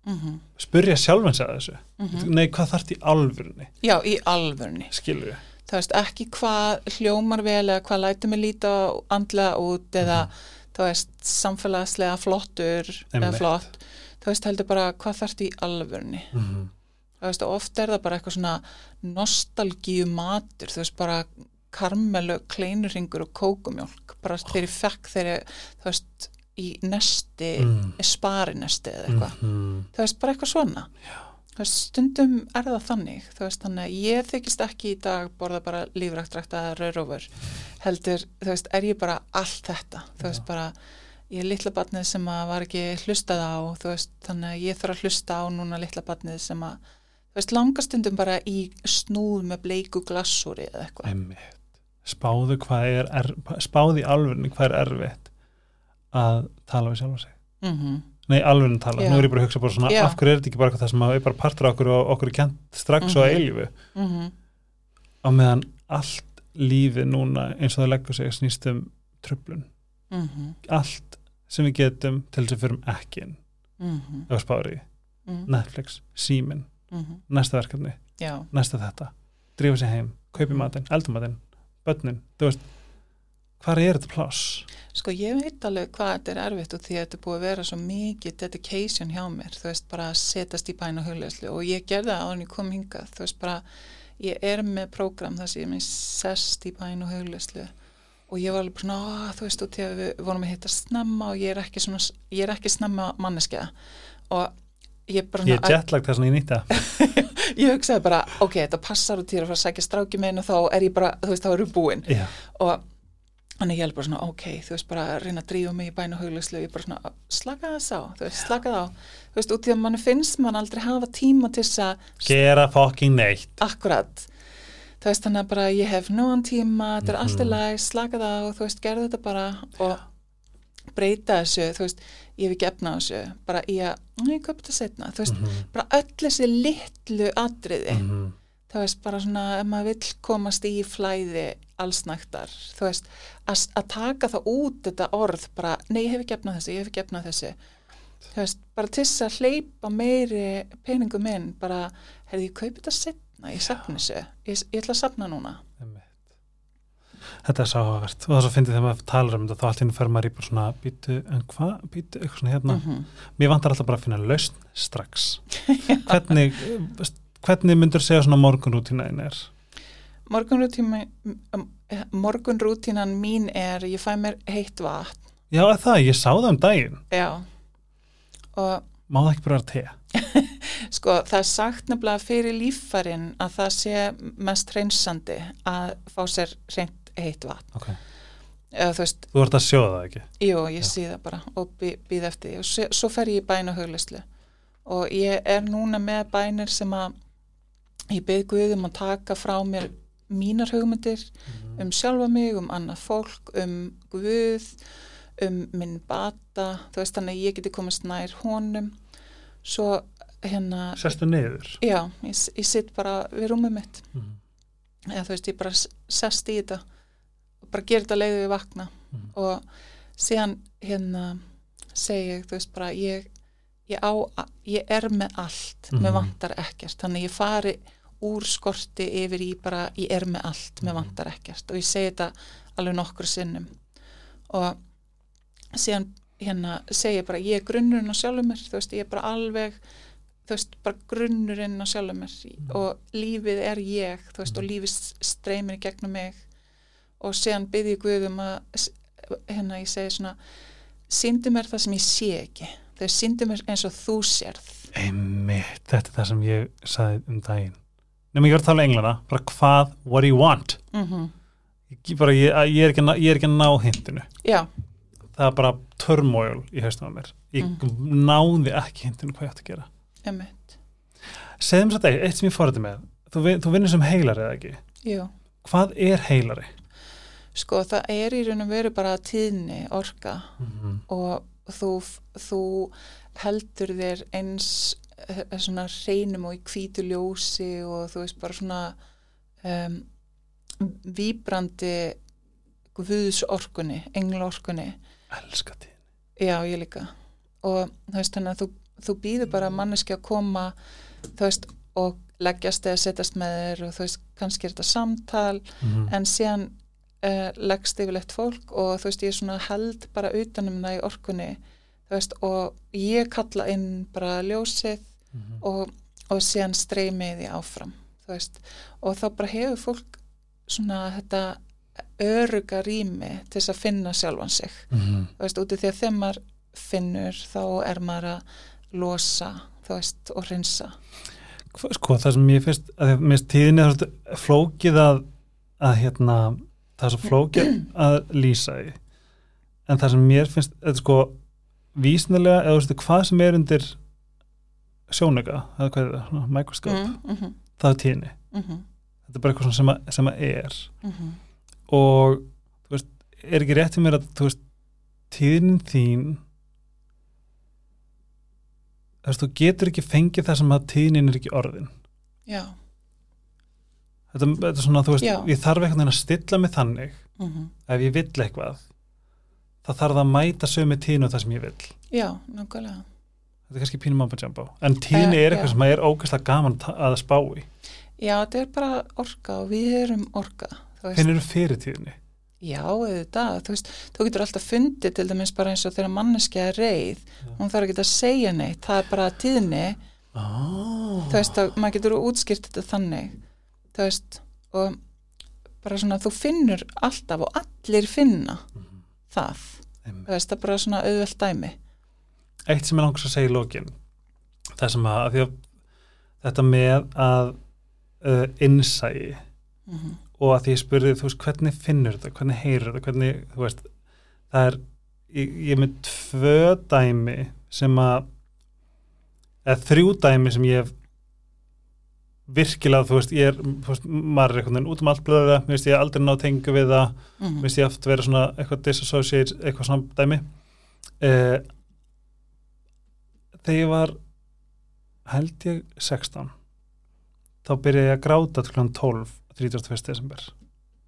Mm spurja sjálfan sig að þessu -hmm. nei, hvað þarft í alvörunni Já, í alvörni. skilur við Það veist ekki hvað hljómar vel eða hvað lætur mig líta andlega út eða þú veist samfélagslega flottur eða flott. Þú veist heldur bara hvað þarf í alvörni. mm -hmm. Þú veist og oft er það bara eitthvað svona nostalgíu matur, þú veist bara karmelu, kleinurringur og kókumjólk, bara þegar ég fekk ég, þú veist, í nesti, Mm. sparinesti eða eitthvað. -hmm. þú veist, bara eitthvað svona veist, stundum er það þannig þú veist, þannig að ég þykist ekki í dag borða bara lífræktrækt að raurófur heldur, þú veist, er ég bara allt þetta, þú veist, bara ég er litla batnið sem að var ekki hlustað á, þú veist, þannig að ég þarf að hlusta á núna litla batnið sem að þú veist, langastundum bara í snúð með bleiku glassúri eða eitthvað. Einmitt. spáðu hvað er, er spáðu í alvörunni hvað er erfitt að tala við sjálfa sig. Mm nei, alvörunni tala, Já. nú er ég bara að hugsa bara svona, Já. af hverju er þetta ekki bara eitthvað það sem að er bara partur af okkur og okkur er kent strax og að Mhm. eilífu -hmm. á meðan allt lífið núna eins og það leggur sig snýst um tröflun, Mm allt sem við getum til þess að fyrir ekki inn -hmm. ef spári, Netflix, símin -hmm. næsta verkefni, já, næsta þetta drífa sig heim, kaupi matinn, eldum matinn börnin, þú veist hvað er þetta pláss? Sko ég veit alveg hvað þetta er erfitt og því að þetta er búið að vera svo mikið dedication hjá mér, þú veist bara að setast í bæn og hugleðslu og ég gerði það en ég kom hingað, þú veist bara ég er með prógram þar sem ég minn sest í bæn og hugleðslu og ég var alveg bara "Ó, þú veist, og því að við vorum að hitta snemma og ég er ekki svona, ég er ekki snemma manneskja. Og ég bara Ég er jetlagt þess að ég nýtta ég hugsaði bara, ok, þetta passar og til að fara að sækja stráki minn og þá er ég bara, þú veist, þá erum við búin. Já, og þannig ég er bara svona, ok, þú veist bara að reyna að drífa mig í bæn og hugleyslu ég bara svona, slaka þess á, þú veist, slaka það á. Þú veist, út í að mann finnst mann aldrei hafa tíma til þess að, gera fucking neitt. Akkurat þú veist, þannig að bara ég hef nógan tíma þetta er allt í Mhm. læg, slaka það á þú veist, gerðu þetta bara og breyta þessu, þú veist ég hef ekki efna á þessu, bara að ég köp þetta setna, þú veist, Mhm, bara öll þessi litlu atriði mhm. Þú veist, bara svona ef maður vill komast í flæði allsnægtar, þú veist að, að taka það út þetta orð bara, nei, ég hef ekki efnað þessu, ég hef ekki efnað þessu. Þú veist, bara til þess að hleypa meiri peningum inn bara, herði, ég kaupi þetta setna ég safna þessu, ég, ég ætla að safna núna. Þetta er sáhagast og er svo fyndið þegar maður talar um þetta þá allt í henni fer maður í bara svona býtu, en hvað, býtu, eitthvað svona hérna. Mm mér vantar alltaf bara að finna lausn strax. Hvernig hvernig myndur segja svona morgunrútínaðin er? Morgunrútíma morgunrútínan mín er ég fæ mér heitt vatn. Já, það, ég sá það um daginn. Já. Og má það ekki bara vera te? Sko, það er sagt nefnilega fyrir líffærin að það sé mest hreinsandi að fá sér hreint heitt vatn. okay. Eða þú veist, Þú ert að sjóða það ekki? Jú, ég sé það bara og býð eftir því. Og svo, fer ég í bæn og huglislu og ég er núna með bænir sem að ég byrð Guðum að taka frá mér mínar hugmyndir um sjálfa mig, um annað fólk, um Guð, um minn bata, þú veist þannig að ég geti komast nær honum, svo hérna, Sestu niður? Já, ég, ég sitt bara við rúmið mitt, mm. eða þú veist, ég bara sest í þetta og bara gerir þetta leiðu við vakna. Mhm. og síðan hérna segi ég, þú veist, bara ég, ég á, ég er með allt, Mhm. með vantar ekkert, þannig ég fari úr skorti yfir í bara, ég er með allt, með Mhm. vantar ekkert. Og ég segi þetta alveg nokkur sinnum. Og síðan hérna segi ég bara, ég er grunnurinn á sjálfum mér, þú veist, ég er bara alveg þú veist, bara grunnurinn á sjálfum mér. Og lífið er ég þú veist, og lífið streymir gegnum mig. Og síðan byrði ég Guðum að hérna ég segi svona síndu mér það sem ég sé ekki. Þau síndu mér eins og þú sérð. Einmitt, þetta er það sem ég sagði um daginn nema ég var að tala um englana, bara hvað what do you want? Mm ég, bara, ég, ég, er ekki, að ná- ég er ekki að ná hintinu. Já, það er bara turmoil í haustum á mér. Ég náði ekki hintinu hvað ég átti að gera. Emitt segðum svo þetta, eitt sem ég fórði með þú, þú vinnur sem heilari eða ekki? Jú hvað er heilari? Sko það er í raun og veru bara tíðni orka. Mm og þú, þú heldur þér eins svona hreinum og í hvítu ljósi og þú veist bara svona um, víbrandi guðsorkunni, englaorkunni. Elska tíðin já ég líka. Og þú veist þannig að þú, þú býður bara manneski að koma þú veist og leggjast eða setjast með þér og þú veist kannski er þetta samtal mm en síðan uh, leggst yfirlegt fólk og þú veist ég er svona held bara utanum það í orkunni veist og ég kalla inn bara ljósið -hmm. og, og síðan streymið því áfram veist og þá bara hefur fólk svona þetta öruga rými til þess að finna sjálfan sig Mhm. þú veist, út af því að þegar maður finnur þá er maður að losa og hreinsa sko það sem ég finnst að að mér finnst tíðinni er svolítið flókið að, að hérna það er svo flókið að lýsa því en það sem mér finnst þetta sko vísnilega eða veist hvað sem er undir sjónauka, eða hvað er það, svona, mikroskop mm -hmm, það er tíðinni, mm -hmm, þetta er bara eitthvað sem að, sem að er mm -hmm. og veist, er ekki rétt í mér að veist, tíðnin þín þú veist, þú getur ekki fengið það sem að tíðnin er ekki orðin já þetta, þetta er svona, þú veist, Já. ég þarf veginn að stilla mig þannig mm -hmm. ef ég vill eitthvað það þarf að mæta sömu tíðinu það sem ég vill já, nákvæmlega. Þetta er kannski pínum jumbo. En Eh, er eitthvað já. sem er ógæslega gaman að spá í. Já, þetta er bara orka og við erum orka þeir eru fyrir tíðni. Já, auðvitað. Þú veist, þú getur alltaf fundið til dæmis bara eins og þegar manneski er reið hún þarf ekki að segja neitt, það er bara tíðni. Oh. þú veist, að, maður getur útskýrt þetta þannig. Þú veist, og bara svona, þú finnur alltaf og allir finna það þú veist, það bara svona auðvelt dæmi eitt sem ég langs að segja í lókin það sem að, að, þetta með að uh, innsæi mm -hmm. og að því ég spurði, þú veist, hvernig finnur þetta hvernig heyrur þetta, hvernig, þú veist það er, ég, ég er með tvö dæmi sem að eða þrjú dæmi sem ég hef virkilega, þú veist, ég er veist, maður er einhvern veginn út um allt blöða mér veist, ég aldrei ná tengu við það mér veist, ég oft vera svona eitthvað disassociate eitthvað svona dæmi uh, þegar ég var held ég 16 þá byrjaði ég að gráta til kl. 12 31. desember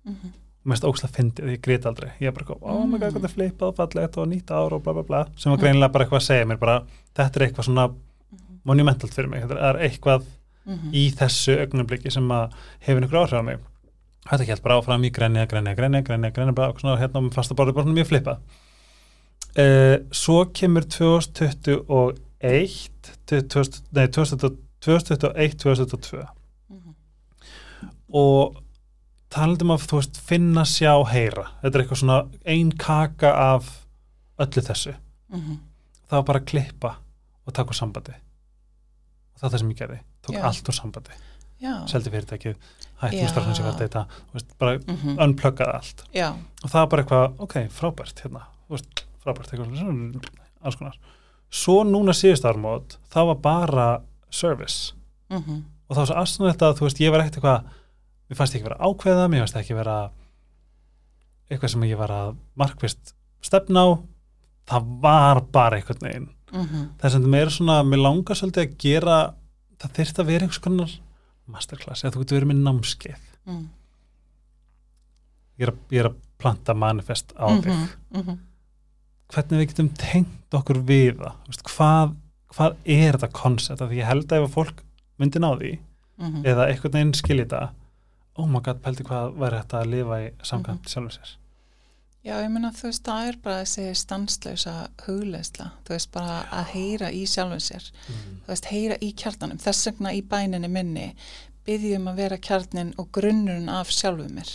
mm -hmm. mest ógslag fyndið, ég grét aldrei ég er bara, eitthvað, oh my god, Mm. það er flippað og fallegt og nýtt ár og bla bla bla sem var greinilega bara eitthvað að segja mér bara, þetta er eitthvað svona monumentalt fyrir mig, þetta er eitthvað Mhm. í þessu augnabliki sem að hefur einhver áhrif á mig þetta held bara áfram í grenja, grenja, grenja, grenja, grenja bara og svona hérna á fasta borði bara mjög flippað uh, svo kemur 2021 2000, nei 2021 2022 Mhm. og talandum af, þú veist, finna, sjá, heyra þetta er eitthvað svona ein kaka af öllu þessu Mhm. það var bara að klippa og taka úr sambandi það er það sem ég gerði. Tók Já. allt úr sambandi, já, seldi fyrirtækið hættum Já. starfnum sem var þetta bara Mhm. unpluggaði allt. Já, og það var bara eitthvað, ok, frábært hérna, veist, frábært eitthvað alls konar. Svo núna síðust ármót, það var bara service. Mhm. og það var svo aðstæðanlegt að þú veist, ég var ekkert eitthvað mér fannst ekki vera ákveða, mér fannst ekki vera eitthvað sem ég var að markvist stefna á. Það var bara einhvern veginn Mhm. það er sem meira svona, mér langar svolítið að gera það þyrft að vera einhvers konar masterclass, eða þú getur verið með námskeið Mhm. ég er að, ég er að planta manifest á þig Mhm. Mhm. hvernig við getum tengt okkur við það Þú veist, hvað, hvað er þetta koncept, af því ég held að ef að fólk myndi ná því Mhm. eða einhvern veginn skilji þetta oh my god, pældi hvað væri þetta að lifa í samkvæmt Mhm. sjálfur sér Já, ég meina þú veist, það er bara þessi stanslausa hugleisla, þú veist, bara að heyra í sjálfum sér, mm. þú veist, heyra í kjarnanum, þess vegna í bæninni minni byggjum að vera kjarnin og grunnurinn af sjálfum mér,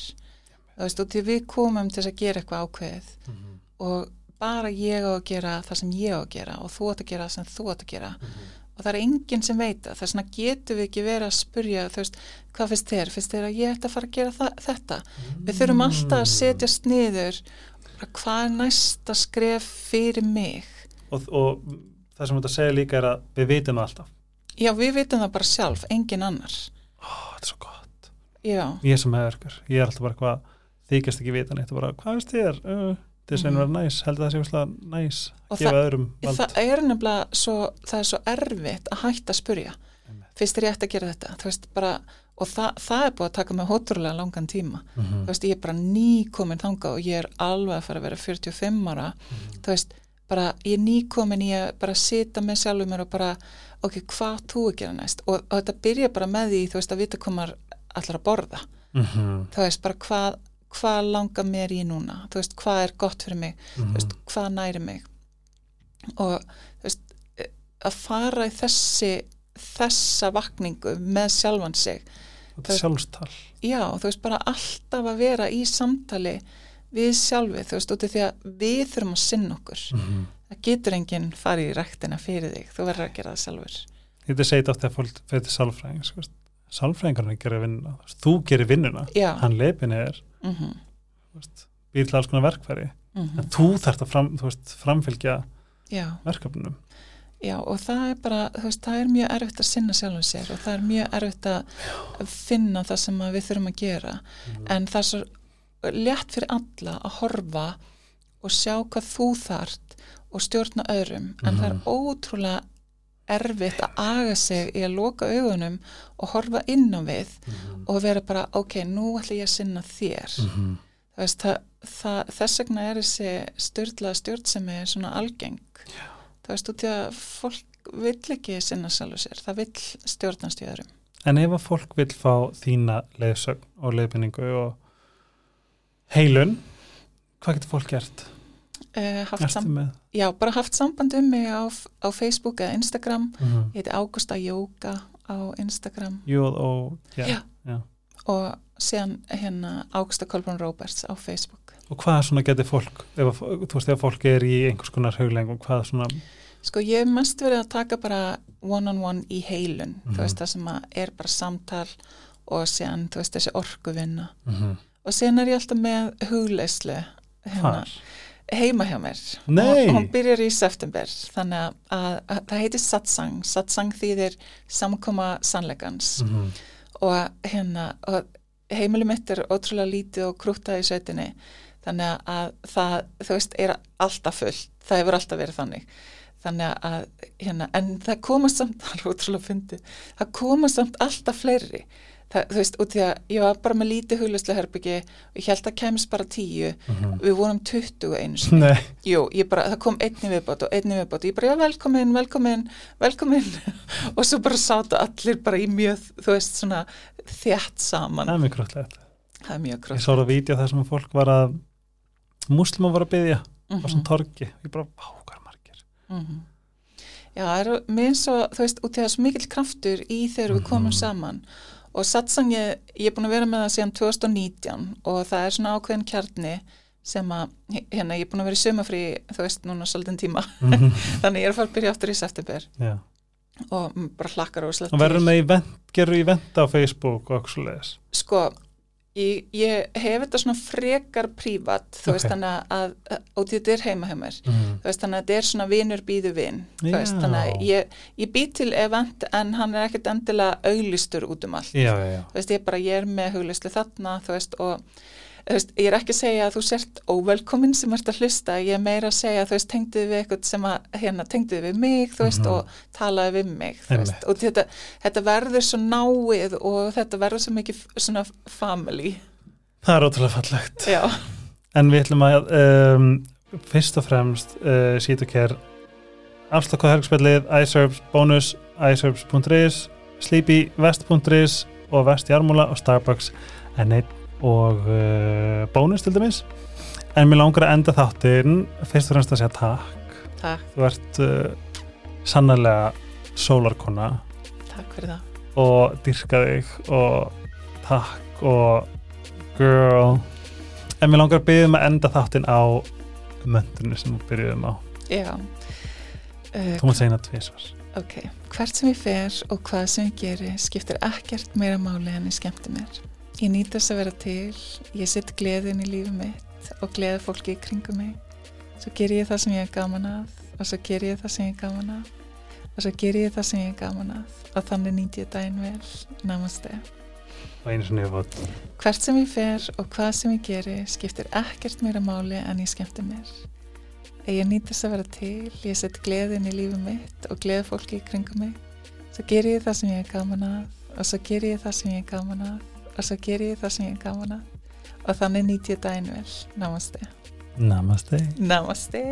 þú veist, og til við komum til að gera eitthvað ákveðið Mm. og bara ég á að gera það sem ég á að gera og þú átt að gera það sem þú átt að gera Mhm. Og það er enginn sem veit það. Þess vegna getum við ekki verið að spurja þú veist, hvað finnst þér, finnst þér að ég ætti að fara að gera þetta? Við þurfum alltaf að setjast niður hvað er næsta skref fyrir mig? Og, og það sem þú ert að segja líka er að við vitum það alltaf. Já, við vitum það bara sjálf, enginn annar. Ó, þetta er svo gott. Já, ég sem meðverkur, ég er alltaf bara hvað þykjast ekki vita neitt og bara, hvað veist þér? Uh, þess að Mhm. næs, heldur það sé úrslega næs Og gefa öðrum vald það er nefnilega svo, það er svo erfitt að hætta að spurja finnst þér ég ætti að gera þetta þú veist, bara, og það, það er búið að taka mig hótrúlega langan tíma Mhm. þú veist, ég er bara nýkomin þangað og ég er alveg að fara að vera 45 ára Mhm. þú veist, bara ég er nýkomin í að bara sita með sjálfur mér og bara ok, hvað þú að gera næst og, og þetta byrja bara með því, þú veist, að vita hvað maður allar að borða, Mhm. þú veist, bara hvað hvað langar mér í núna? Þú veist, hvað er gott fyrir mig, þú Mhm. veist, hvað næri mig? Og þú veist, að fara í þessi þessa vakningu með sjálfan sig. Þetta er sjálfstal já, þú veist, bara alltaf að vera í samtali við sjálfið, þú veist, út af því að við þurfum að sinna okkur. Mhm. það getur enginn farið í ræktina fyrir þig. Þú verður að gera það sjálfur. Þetta segit oft þegar fólk fyrir sálfræðing sálfræðingarna gerir vinnuna þú gerir vinnuna, já, hann leipin er mm -hmm, býr til alls konar verkfæri. Mm en þú þarft að fram, veist, framfylgja já, verkefnunum. Já og það er bara, þú veist, það er mjög erfitt að sinna sjálfum sér og það er mjög erfitt að finna það sem við þurfum að gera. En það er svo létt fyrir alla að horfa og sjá hvað þú þart og stjórna öðrum. En það er ótrúlega erfitt að aga sig í að loka augunum og horfa inn á við og vera bara, ok, nú ætla ég að sinna þér Mhm. það veist, það, það, þess vegna er þessi stjórnlega stjórn sem er svona algeng Já. það veist, út í að fólk vill ekki sinna sjálfu sér, það vill stjórnast í öðrum En ef að fólk vil fá þína leiðsögn og leiðbynningu og heilun, hvað getur fólk gert? Uh, já, bara haft samband um mig á, á Facebook eða Instagram Mm ég heiti Ágústa Jóka á Instagram Jóð og, já. Já. já. og síðan hérna Ágústa Kolbrún Róberts á Facebook Og hvað svona getur fólk, ef, þú veist, ef fólk er í einhvers konar hauglegum, hvað svona, sko ég hef mest verið að taka bara one-on-one -on -one í heilun Mhm. þú veist það sem er bara samtal og síðan þú veist þessi orkuvinna mm og síðan er ég alltaf með hugleislu hérna, hvar? Heima hjá mér. Nei. og hún byrjar í september þannig að, að, að það heitir satsang. Satsang þýðir samkoma sannleikans. Mm og hérna og heimili mitt er ótrúlega lítið og krútað í sveitinni þannig að það, þú veist, er alltaf fullt. Það hefur alltaf verið þannig. Þannig að, hérna, en það komast samt, það er ótrúlega fyndið það komast samt alltaf fleiri það, þú veist, út því að ég var bara með lítið huglæslu herbyggi og ég held að kemst bara tíu, við vorum 20 einu sinni Nei, Jú, ég bara, það kom einni viðbót og einni viðbót og ég bara, já, velkomin, velkomin, velkomin og svo bara sátu allir bara í mjög, þú veist, svona þjætt saman. það er mjög krútlegt. Það er mjög Ég kröft. sá það vídeo þar sem að fólk var að, múslima var að byggja á Mhm, svona torgi. Ég bara, vá, hvað er margir? mhm. Já, það er mér svo, þú veist, út í það í og satsang ég, ég er búin að vera með það síðan 2019 og það er svona ákveðin kjarni sem að, hérna, ég er búin að vera í sumafrí, þú veist, núna svolítið tíma, Mhm. þannig ég er að fara að byrja aftur í september Já. og mm, bara hlakkar og Og verður með event, gerur event á Facebook og okkur svo leiðis. sko ég, ég hef þetta svona frekar prívat, þú Ok. veist þannig að, og þetta er heima hjá mér Mm. þú veist þannig að þetta er svona vinur býðu vin þú veist Já. þannig að ég, ég bý til event en hann er ekkert endilega auglistur út um allt Já, já, þú veist ég bara ég er með huglislu þarna þú veist og veist, ég er ekki að segja að þú sért óvelkomin sem ert að hlusta, ég er meira að segja þú veist, tengduði við eitthvað sem að hérna, tengduði við mig, þú veist, Mhm. og talaði við mig, þú veist, Einmitt. og þetta, þetta verður svo náið og þetta verður svo mikið svona family Það er ótrúlega fallegt. já, En við ætlum að um, fyrst og fremst uh, sítu kér afslokkuð helgspillið, iSerbs bónus, iSerbs.is, sleepyvest.is og vestjarmúla og Starbucks N1 og uh, bónus til dæmis. En mér langar að enda þáttinn fyrst og fremst að segja takk. takk, Þú ert uh, sannarlega sólarkona takk fyrir það og dyrka þig og takk og girl en mér langar að byggja um að enda þáttinn á möndunni sem við byrjuðum á Já. Uh, þú maður segja það tvisvar Ok, hvert sem ég fer og hvað sem ég geri skiptir ekkert meira máli en ég skemmti mér. Ég nýt þess að vera til, ég set gleðin í lífið mitt og gleða fólki í kringum mig. Svo ger ég það sem ég er gaman að og svo ger ég það sem ég er gaman að og svo ger ég það sem ég er gaman að og þannig nýt ég daginn vel. Namaste. og einu svona ég fótt Hvert sem ég fer og hvað sem ég geri skiptir ekkert meira máli en ég skemmti mér. Ég nýt þess að vera til, ég set gleðin í lífið mitt og gleða fólki í kringum mig. Svo ger ég það sem ég er gaman að og svo ger ég það sem ég er gaman að og svo ger ég það sem ég er gaman að og þannig nýt ég daginn vel. Namaste. Namaste Namaste.